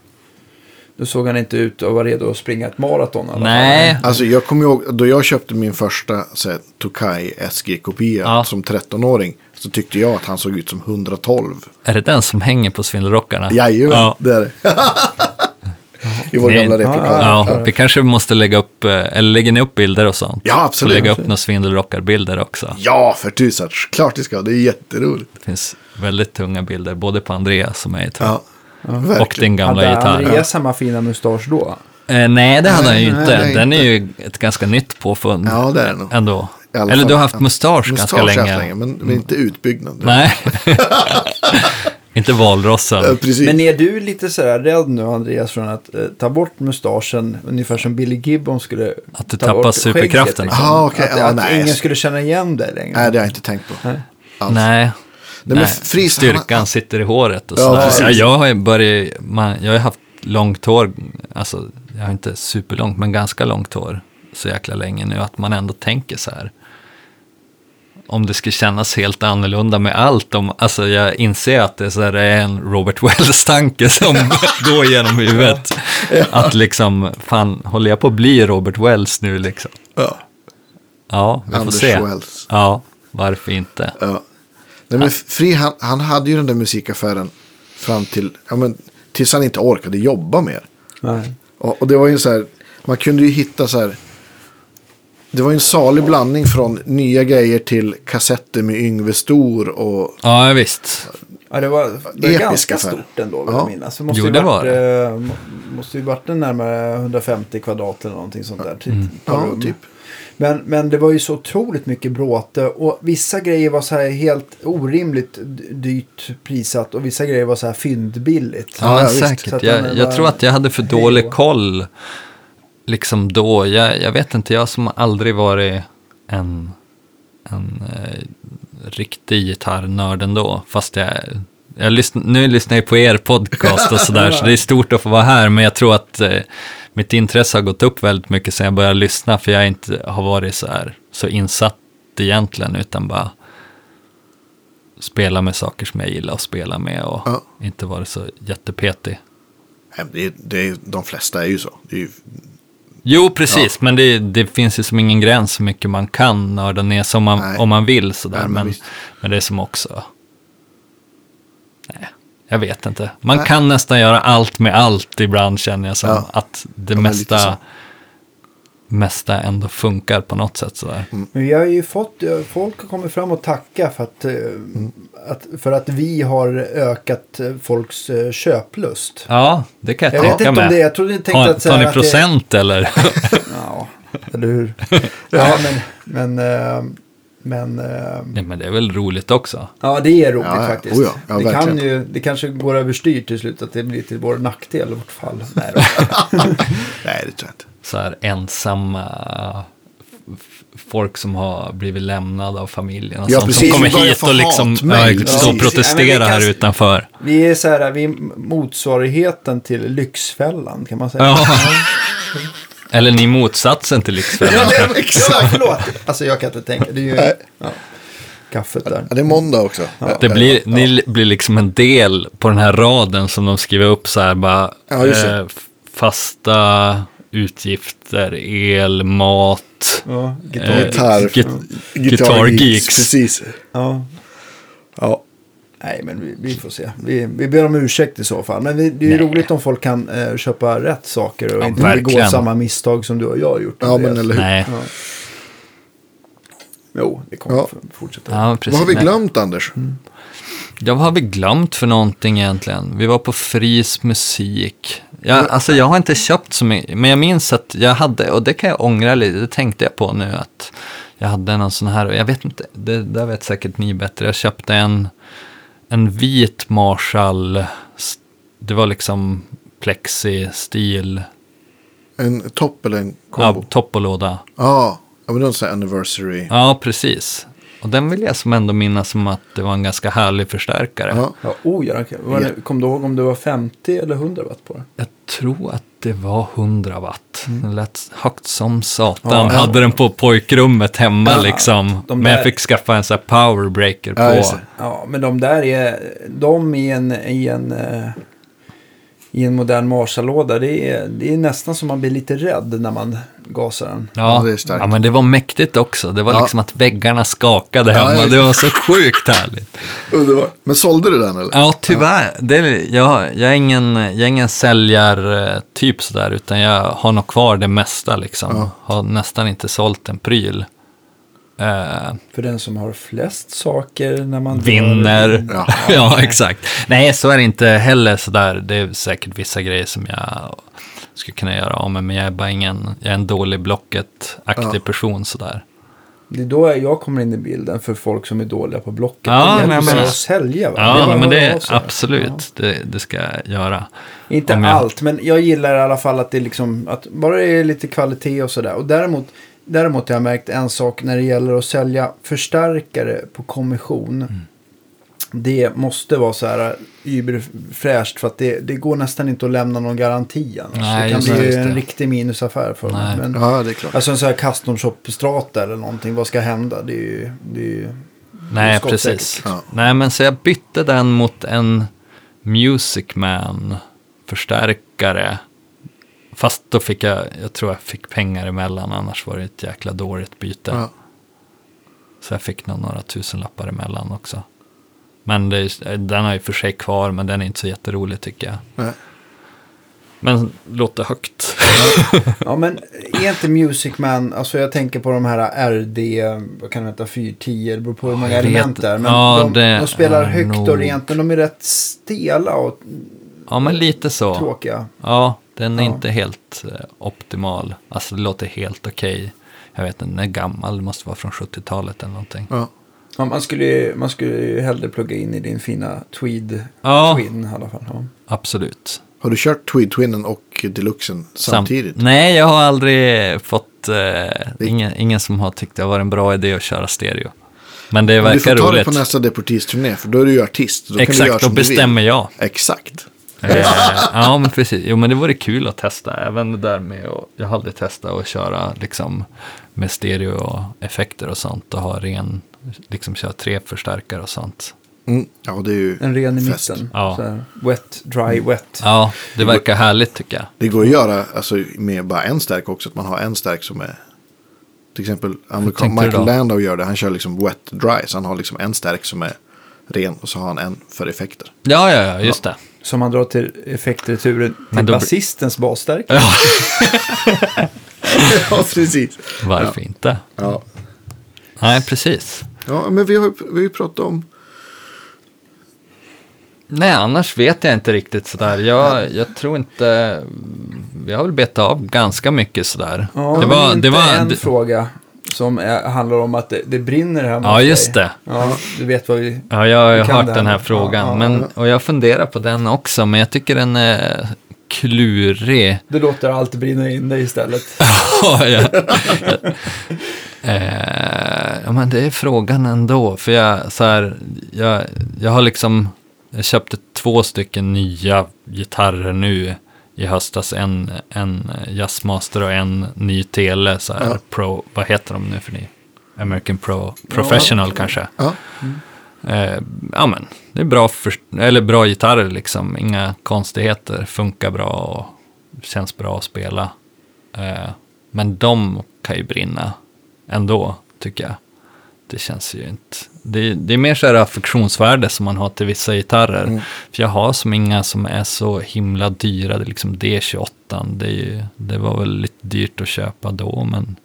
då såg han inte ut att vara redo att springa ett maraton. alla Nej, fall. Alltså jag kommer ihåg, då jag köpte min första så här, Tokai SG-kopia Ja. som 13-åring. Så tyckte jag att han såg ut som 112. är det den som hänger på Svindelrockarna? Jajamän, Ja. det är det. I vår gamla replokal. Ja, Ja, vi kanske måste lägga upp, eh, eller lägger ni upp bilder och sånt? Ja, absolut. Och lägga upp några svindelrockarbilder också. Ja, för tusan. Klart det ska. Det är jätteroligt. Det finns väldigt tunga bilder, både på Andreas som är i Ja, och verkligen. din gamla hade gitarr. Andreas samma fina mustasch då? Eh, nej, det hade han ju inte. nej, Den är ju ett ganska nytt påfund. Ja, det är det nog. Ändå. Eller fall. du har haft Ja. mustasch, ganska Mustasch länge. haft länge, men, men inte utbyggnad. Nej. inte valrossen. Ja. Men är du lite sådär rädd nu Andreas från att eh, ta bort mustaschen ungefär som Billy Gibbon skulle Att du ta tappar bort superkrafterna. skägget, Ah, okej. Att, Ja, att nej. ingen skulle känna igen dig längre. Nej, det har jag inte tänkt på. Nej. Alls. Nej. Nej, men Fris, Styrkan han- sitter i håret och Ja. Ja, jag har börjat, man, jag har haft långt hår, alltså jag har inte superlångt, men ganska långt hår så jäkla länge nu, att man ändå tänker så här. Om det skulle kännas helt annorlunda med allt, om, alltså jag inser att det, är här, det är en Robert Wells-tanke som går genom huvudet. Att liksom, fan, håller jag på att bli Robert Wells nu liksom? Ja, Ja, vi får Anders se. Wells. Ja, varför inte? Ja. Nej, men Fri, han, han hade ju den där musikaffären fram till, ja men, tills han inte orkade jobba mer. Nej. Och, och det var ju så här, man kunde ju hitta så här, det var ju en salig blandning från nya grejer till kassetter med Yngve Stor och Ja, visst. Ja, det var, det var ganska affär. stort ändå, vill Ja. jag minnas. Det måste Jo, ju det varit, var eh, må- måste ju varit en närmare 150 kvadrat eller någonting sånt där. Typ, Mm. per ja, rum. typ. Men, men det var ju så otroligt mycket bråte och vissa grejer var så här helt orimligt dyrt prissatt och vissa grejer var så här fyndbilligt. Ja, Ja, visst. Säkert. att Jag, jag tror att jag hade för Hej dålig då. koll liksom då. Jag, jag vet inte, jag som aldrig varit en, en eh, riktig gitarrnörd ändå. Fast jag, jag lyssn, nu lyssnar jag på er podcast och sådär, så det är stort att få vara här. Men jag tror att eh, mitt intresse har gått upp väldigt mycket sen jag började lyssna. För jag inte har varit så här så insatt egentligen, utan bara spela med saker som jag gillar att spela med och Ja. inte varit så jättepetig. Det, är- det de flesta är ju så. Är ju, Jo, precis, men det, det finns ju som ingen gräns hur mycket man kan nörda ner som man, Nej. om man vill sådär. Nej, men men, men det är som också... Jag vet inte. Man Nej. kan nästan göra allt med allt ibland känner jag som. Ja. Att det Ja, mesta, mesta ändå funkar på något sätt sådär. Mm. Men vi har ju fått, eh, folk har kommit fram och tacka för att, eh, att, för att vi har ökat eh, folks köplust. Ja, det kan jag, Jag tänka mig. det, jag trodde ni tänkte Har, att... tar ni att det- procent eller? Ja, eller hur? ja, men, men, men eh, Nej, men det är väl roligt också. ja, det är roligt Ja, ja. faktiskt. Oh ja, ja, det, kan ju, det kanske går överstyr till slut, att det blir till vår nackdel i vårt fall. Nej. Nej, det tror jag inte. så här ensamma folk som har blivit lämnade av familjen. Och Ja, sånt, precis. Som kommer hit och liksom hatmejl, ja, stå och precis. protestera Ja, här utanför. vi är så här, vi är motsvarigheten till Lyxfällan, kan man säga. Ja. Eller ni motsatsen till Lyxfällan. Ja, ja, förlåt. Alltså jag kan inte tänka. Det är ju ja, kaffet där. Ja, det är måndag också. Det blir, Ni blir liksom en del på den här raden som de skriver upp så här bara. Ja, eh, fasta utgifter, el, mat. Ja, eh, gitarr. Gitarr. Geeks. Precis. Ja. Ja. Nej, men vi, vi får se. Vi, vi ber om ursäkt i så fall. Men vi, det är ju Nej. roligt om folk kan eh, köpa rätt saker och Ja, inte begå samma misstag som du och jag har gjort. ja, men eller hur. Nej, Ja. Jo, det kommer Ja. fortsätta. ja, precis. Vad har vi Nej. glömt, Anders? Ja, vad har vi glömt för någonting egentligen? Vi var på Fris musik. Jag, alltså jag har inte köpt så mycket, men jag minns att jag hade, och det kan jag ångra lite, det tänkte jag på nu, att jag hade någon sån här, och jag vet inte, det där vet säkert ni bättre, jag köpte en, en vit Marshall, det var liksom plexi-stil, En topp eller en ja, kombo? topp och låda. Ja, ja men här anniversary. Ja, precis. Och den vill jag som ändå minnas som att det var en ganska härlig förstärkare. Ja. Ja, oh, ja, kom du ihåg om det var 50 eller 100 watt på det? Jag tror att det var 100 watt. Den lät högt som satan. Ja, ja. Hade den på pojkrummet hemma Ja, liksom. de Men jag där- fick skaffa en sån här powerbreaker på. det. Ja, men de där är, de i en, i en, eh, i en modern Marshall-låda, det är, det är nästan som man blir lite rädd när man gasar den. Ja, Ja, ja, men det var mäktigt också. Det var Ja. liksom att väggarna skakade hemma. ja. Det var så sjukt härligt. Underbart. Men sålde du den eller? Ja, tyvärr. Det, är- jag, jag är ingen, jag är ingen säljartyp sådär, utan jag har nog kvar det mesta liksom. Ja. Har nästan inte sålt en pryl. Eh, För den som har flest saker när man vinner. Ja. Ja. exakt. Nej, så är det inte heller sådär. Det är säkert vissa grejer som jag skulle kunna göra av med, men jag är bara ingen, jag är en dålig Blocket-aktig Ja. person sådär. Det är då jag kommer in i bilden för folk som är dåliga på Blocket. Ja, det men- att sälja. Va? Ja, Det men det är absolut, det, det ska jag göra. Ja. Inte jag- allt, men jag gillar i alla fall att det liksom, att bara det är lite kvalitet och sådär. Och däremot, däremot har jag märkt en sak när det gäller att sälja förstärkare på kommission. Mm. Det måste vara så här überfräscht för att det, det går nästan inte att lämna någon garanti annars. Nej, det kan bli en det. riktig minusaffär för dem. Nej. Men, Ja, det är klart. Alltså en sån här custom shop strata eller någonting, vad ska hända? Det är ju... Det är ju Nej, precis. Ja. Nej, men så jag bytte den mot en Music Man-förstärkare. Fast då fick jag, jag tror jag fick pengar emellan, annars var det ett jäkla dåligt byte. Ja. Så jag fick nog några tusenlappar emellan också. Men är- den har ju för sig kvar, men den är inte så jätterolig tycker jag. Nej. Men låter högt. Ja men är inte Music Man, alltså jag tänker på de här RD, vad kan det heta, 410, det beror på hur många element det är. Men Ja, de, det de spelar högt nog- och rent, men de är rätt stela och Ja, men lite så. tråkiga. Ja, den är Ja. inte helt eh, optimal. Alltså det låter helt okej. Jag vet inte, den är gammal, det måste vara från 70-talet eller någonting. Ja. Man, skulle, ju- man skulle ju hellre plugga in i din fina Tweed Ja, Twin i alla fall. Ja. absolut. Har du kört Tweed Twinnen och Deluxen samtidigt? Sam- Nej, jag har aldrig fått, eh, ingen, ingen som har tyckt det har varit en bra idé att köra stereo. Men det Men du verkar får ta det roligt. på nästa Deportees-turné, för då är du ju artist. Då kan du göra Exakt, då som du bestämmer jag. Exakt. Eh, ja, men precis. Jo, men det vore kul att testa. Även det där med att, jag har aldrig testat att köra liksom med stereo och effekter och sånt och ha ren, liksom köra tre förstärkare och sånt. Mm. Ja, det är ju En ren i fest. mitten. Ja. Så här, wet, dry, wet. Ja, det verkar härligt tycker jag. Det går att göra alltså, med bara en stärk också. Att man har en stärk som är... Till exempel amerikan, Michael då? Landau gör det. Han kör liksom wet dry. Så han har liksom en stärk som är ren. Och så har han en för effekter. Ja, ja, ja, just det. Som man drar till effektreturen till då- basistens basstärk. Ja, ja, precis. varför inte? Ja. Nej, precis. ja, men vi har, vi har ju pratat om... Nej, annars vet jag inte riktigt sådär. Jag, jag tror inte... Vi har väl betat av ganska mycket sådär. Ja, det men var, inte det var, en det, fråga som är, handlar om att det, det brinner hemma Ja, just dig. det. Ja, du vet vad vi... ja, jag har ju Vi hört den här. här frågan. Ja, ja, men, ja. Och jag funderar på den också, men jag tycker den är klurig. Du låter allt brinna in dig istället. Ja, ja. Eh, ja, men det är frågan ändå. För jag, så här, jag, jag har liksom, jag köpte två stycken nya gitarrer nu i höstas. En, en Jazzmaster och en ny Tele, så här, Ja. Pro, vad heter de nu för ni? American Pro Professional kanske. Ja, Eh, ja men, det är bra, för, eller bra gitarrer liksom. Inga konstigheter, funkar bra och känns bra att spela. Eh, men de kan ju brinna ändå, tycker jag. Det känns ju inte... Det, det är mer så här affektionsvärde som man har till vissa gitarrer. Mm. För jag har som inga som är så himla dyra. Det är liksom D28. Det, är ju, det var väl lite dyrt att köpa då, men...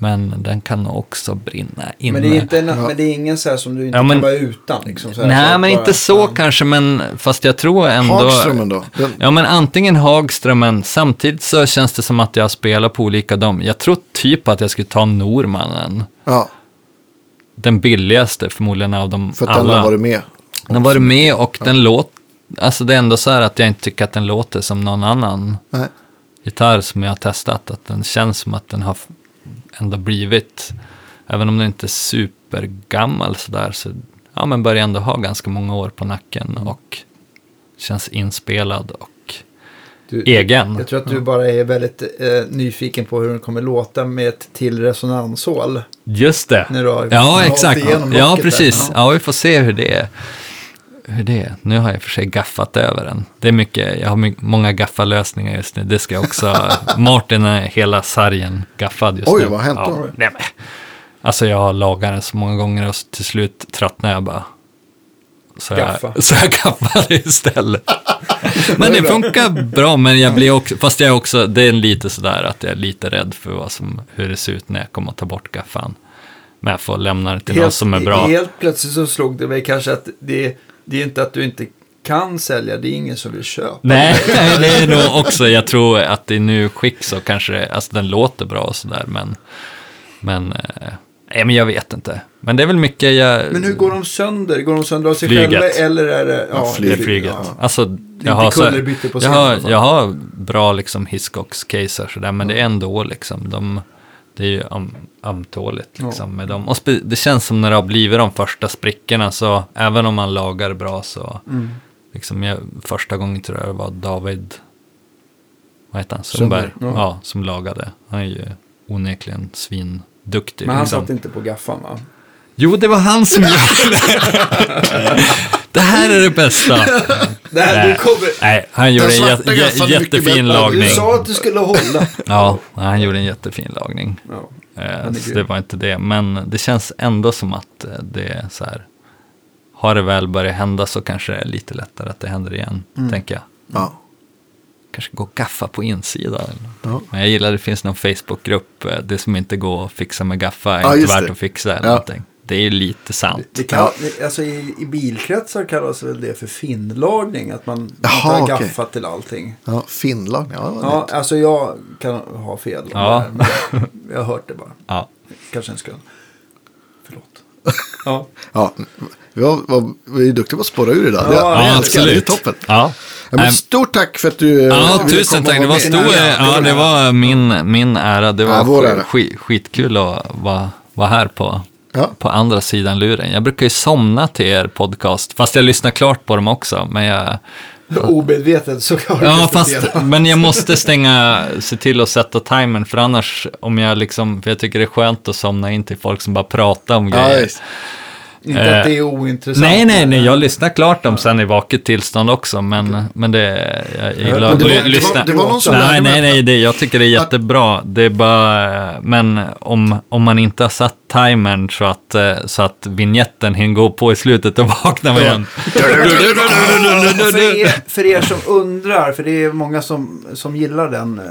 Men den kan också brinna inne. Men det, är inte en, men det är ingen så här som du inte Ja, men- kan vara utan. Liksom, så här, Nej, så men bara- inte så Ja. kanske, men fast jag tror ändå... Hagströmmen då? Den, Ja, men antingen Hagströmen, samtidigt så känns det som att jag spelar på olika dom. Jag tror typ att jag skulle ta Normannen. ja, Den billigaste förmodligen av dem för att den alla. har varit med. Den har varit med och den låter... Alltså det är ändå så här att jag inte tycker att den låter som någon annan Nej. gitarr som jag har testat. Att den känns som att den har ändå blivit, även om den inte är supergammal sådär, så ja, men börjar ändå ha ganska många år på nacken och känns inspelad och Du, egen. Jag tror att du bara är väldigt eh, nyfiken på hur den kommer låta med ett till resonansål. Just det. När du har Ja, exakt. Ja, där. precis. Ja. Ja, vi får se hur det är. Hur det är. Nu har jag för sig gaffat över den. Det är mycket, jag har my- många gaffalösningar just nu. Det ska jag också, Martin är hela sargen gaffad just Oj, nu. vad har hänt ja. då? Nej, men, alltså jag har lagat den så många gånger och till slut tröttnar jag bara. Så Gaffa. jag, så jag gaffar istället. men det funkar bra, men jag blir också, fast jag är också, det är lite sådär att jag är lite rädd för vad som, hur det ser ut när jag kommer att ta bort gaffan. Men jag får lämna det till någon som är bra. Helt plötsligt så slog det mig kanske att det, det är inte att du inte kan sälja, det är ingen som vill köpa. Nej, det är nog också, jag tror att i nu skick så kanske det, alltså den låter bra och sådär, men, men, eh, nej men jag vet inte. Men det är väl mycket jag... Men hur går de sönder? Går de sönder av sig Flyget. själva eller är det... Ja, Det är flyg- flyget. ja. Alltså, jag har, så, på jag, har, jag har bra liksom Hiscox-caser sådär, men det är ändå liksom, de, det är ju ömtåligt liksom med dem. Och det känns som när det har blivit de första sprickorna, så även om man lagar bra så, Mm. liksom jag, första gången tror jag det var David, vad heter han, Sundberg, Sundberg, ja. ja. som lagade. Han är ju onekligen svinduktig. Men han liksom. satt inte på gaffan va? Jo, det var han som gjorde det. det här är det bästa. Nej. kommer... Nej, han gjorde en jä- jättefin lagning. Du sa att du skulle hålla. Ja, han gjorde en jättefin lagning. Ja. Eh, så det var inte det. Men det känns ändå som att eh, det är så här. Har det väl börjat hända så kanske det är lite lättare att det händer igen, Mm. tänker jag. Ja. Kanske gå och gaffa på insidan. Ja. Men jag gillar att det finns någon Facebookgrupp. eh, Det som inte går att fixa med gaffa är Ja, inte värt det. att fixa eller Ja. någonting. Det är ju lite sant. Det kan, alltså i, I bilkretsar kallas väl det för finlagning. Att man Jaha, inte har okej. gaffat till allting. Ja, Finland. Ja, det Ja, nytt. alltså jag kan ha fel. Ja. det här, Men jag har hört det bara. Ja. Kanske en skön. Förlåt. Ja. ja. Vi, var, var, vi är duktiga på att spåra ur idag. Ja, det, ja, det, är absolut. toppen. Ja. Ja, men Nej, stort tack för att du eh, Ja, tusen tack. Det var stor, ja, det var min, min ära. Det var Ja, ära. skit, skitkul att vara, vara här på, Ja. på andra sidan luren. Jag brukar ju somna till er podcast, fast jag lyssnar klart på dem också. Men jag, Omedvetet så kan ja, fast, men jag måste stänga, se till att sätta timern, för annars, om jag liksom, för jag tycker det är skönt att somna in till folk som bara pratar om Ja, grejer. visst. Inte Eh, att det är ointressant. Nej, nej, nej, jag lyssnar klart dem sen i vaket tillstånd också, men, men det, jag gillar att det var- ly- det var- lyssna. det var någon som nej, nej, nej, det, jag tycker det är jättebra. Det är bara, men om, om man inte har satt timern så att, eh, så att vignetten hinner gå på i slutet, då vaknar man igen. för, er, för er som undrar, för det är många som, som gillar den eh,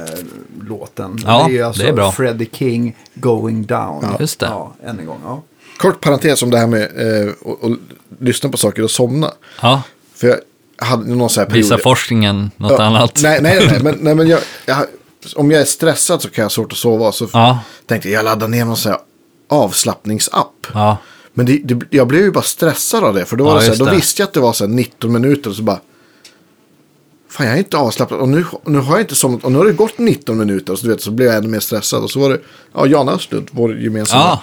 låten. Ja, det är alltså det är bra. Freddie King, Going Down. Just det. Ja, än en gång. Ja. Kort parentes om det här med eh, lyssna på saker och somna. Ja, För jag hade någon sån här period. visar forskningen något Ja, annat? Nej, nej, nej, men, nej, men jag, jag, om jag är stressad så kan jag ha svårt att sova. Så Ja, tänkte jag, jag laddar ner någon sån här avslappningsapp. ja, Men det, det, jag blev ju bara stressad av det. För då, var Ja, det så här, då visste jag att det var så här 19 minuter. Och så bara, fan jag är inte avslappnad. Och nu, nu har jag inte somnat. Och nu har det gått 19 minuter. Och så, du vet, så blev jag ännu mer stressad. Och så var det, ja, Jan Östlund, vår gemensamma Ja.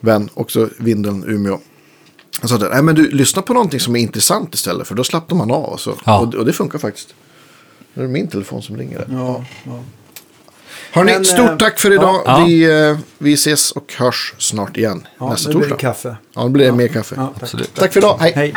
vän. Också Vindeln, Umeå. Han sa, nej men du, lyssna på någonting som är intressant istället. För då slappnar man av. Och, så. Ja. och, och det funkar faktiskt. Nu är det min telefon som ringer. Där. Ja, ja. Hörni, Men, stort eh, tack för idag. ja. Vi, eh, vi ses och hörs snart igen Ja, nästa nu blir torsdag. det kaffe. Ja, då blir det mer kaffe. Ja, tack. absolut. Tack för idag. Hej. Hej.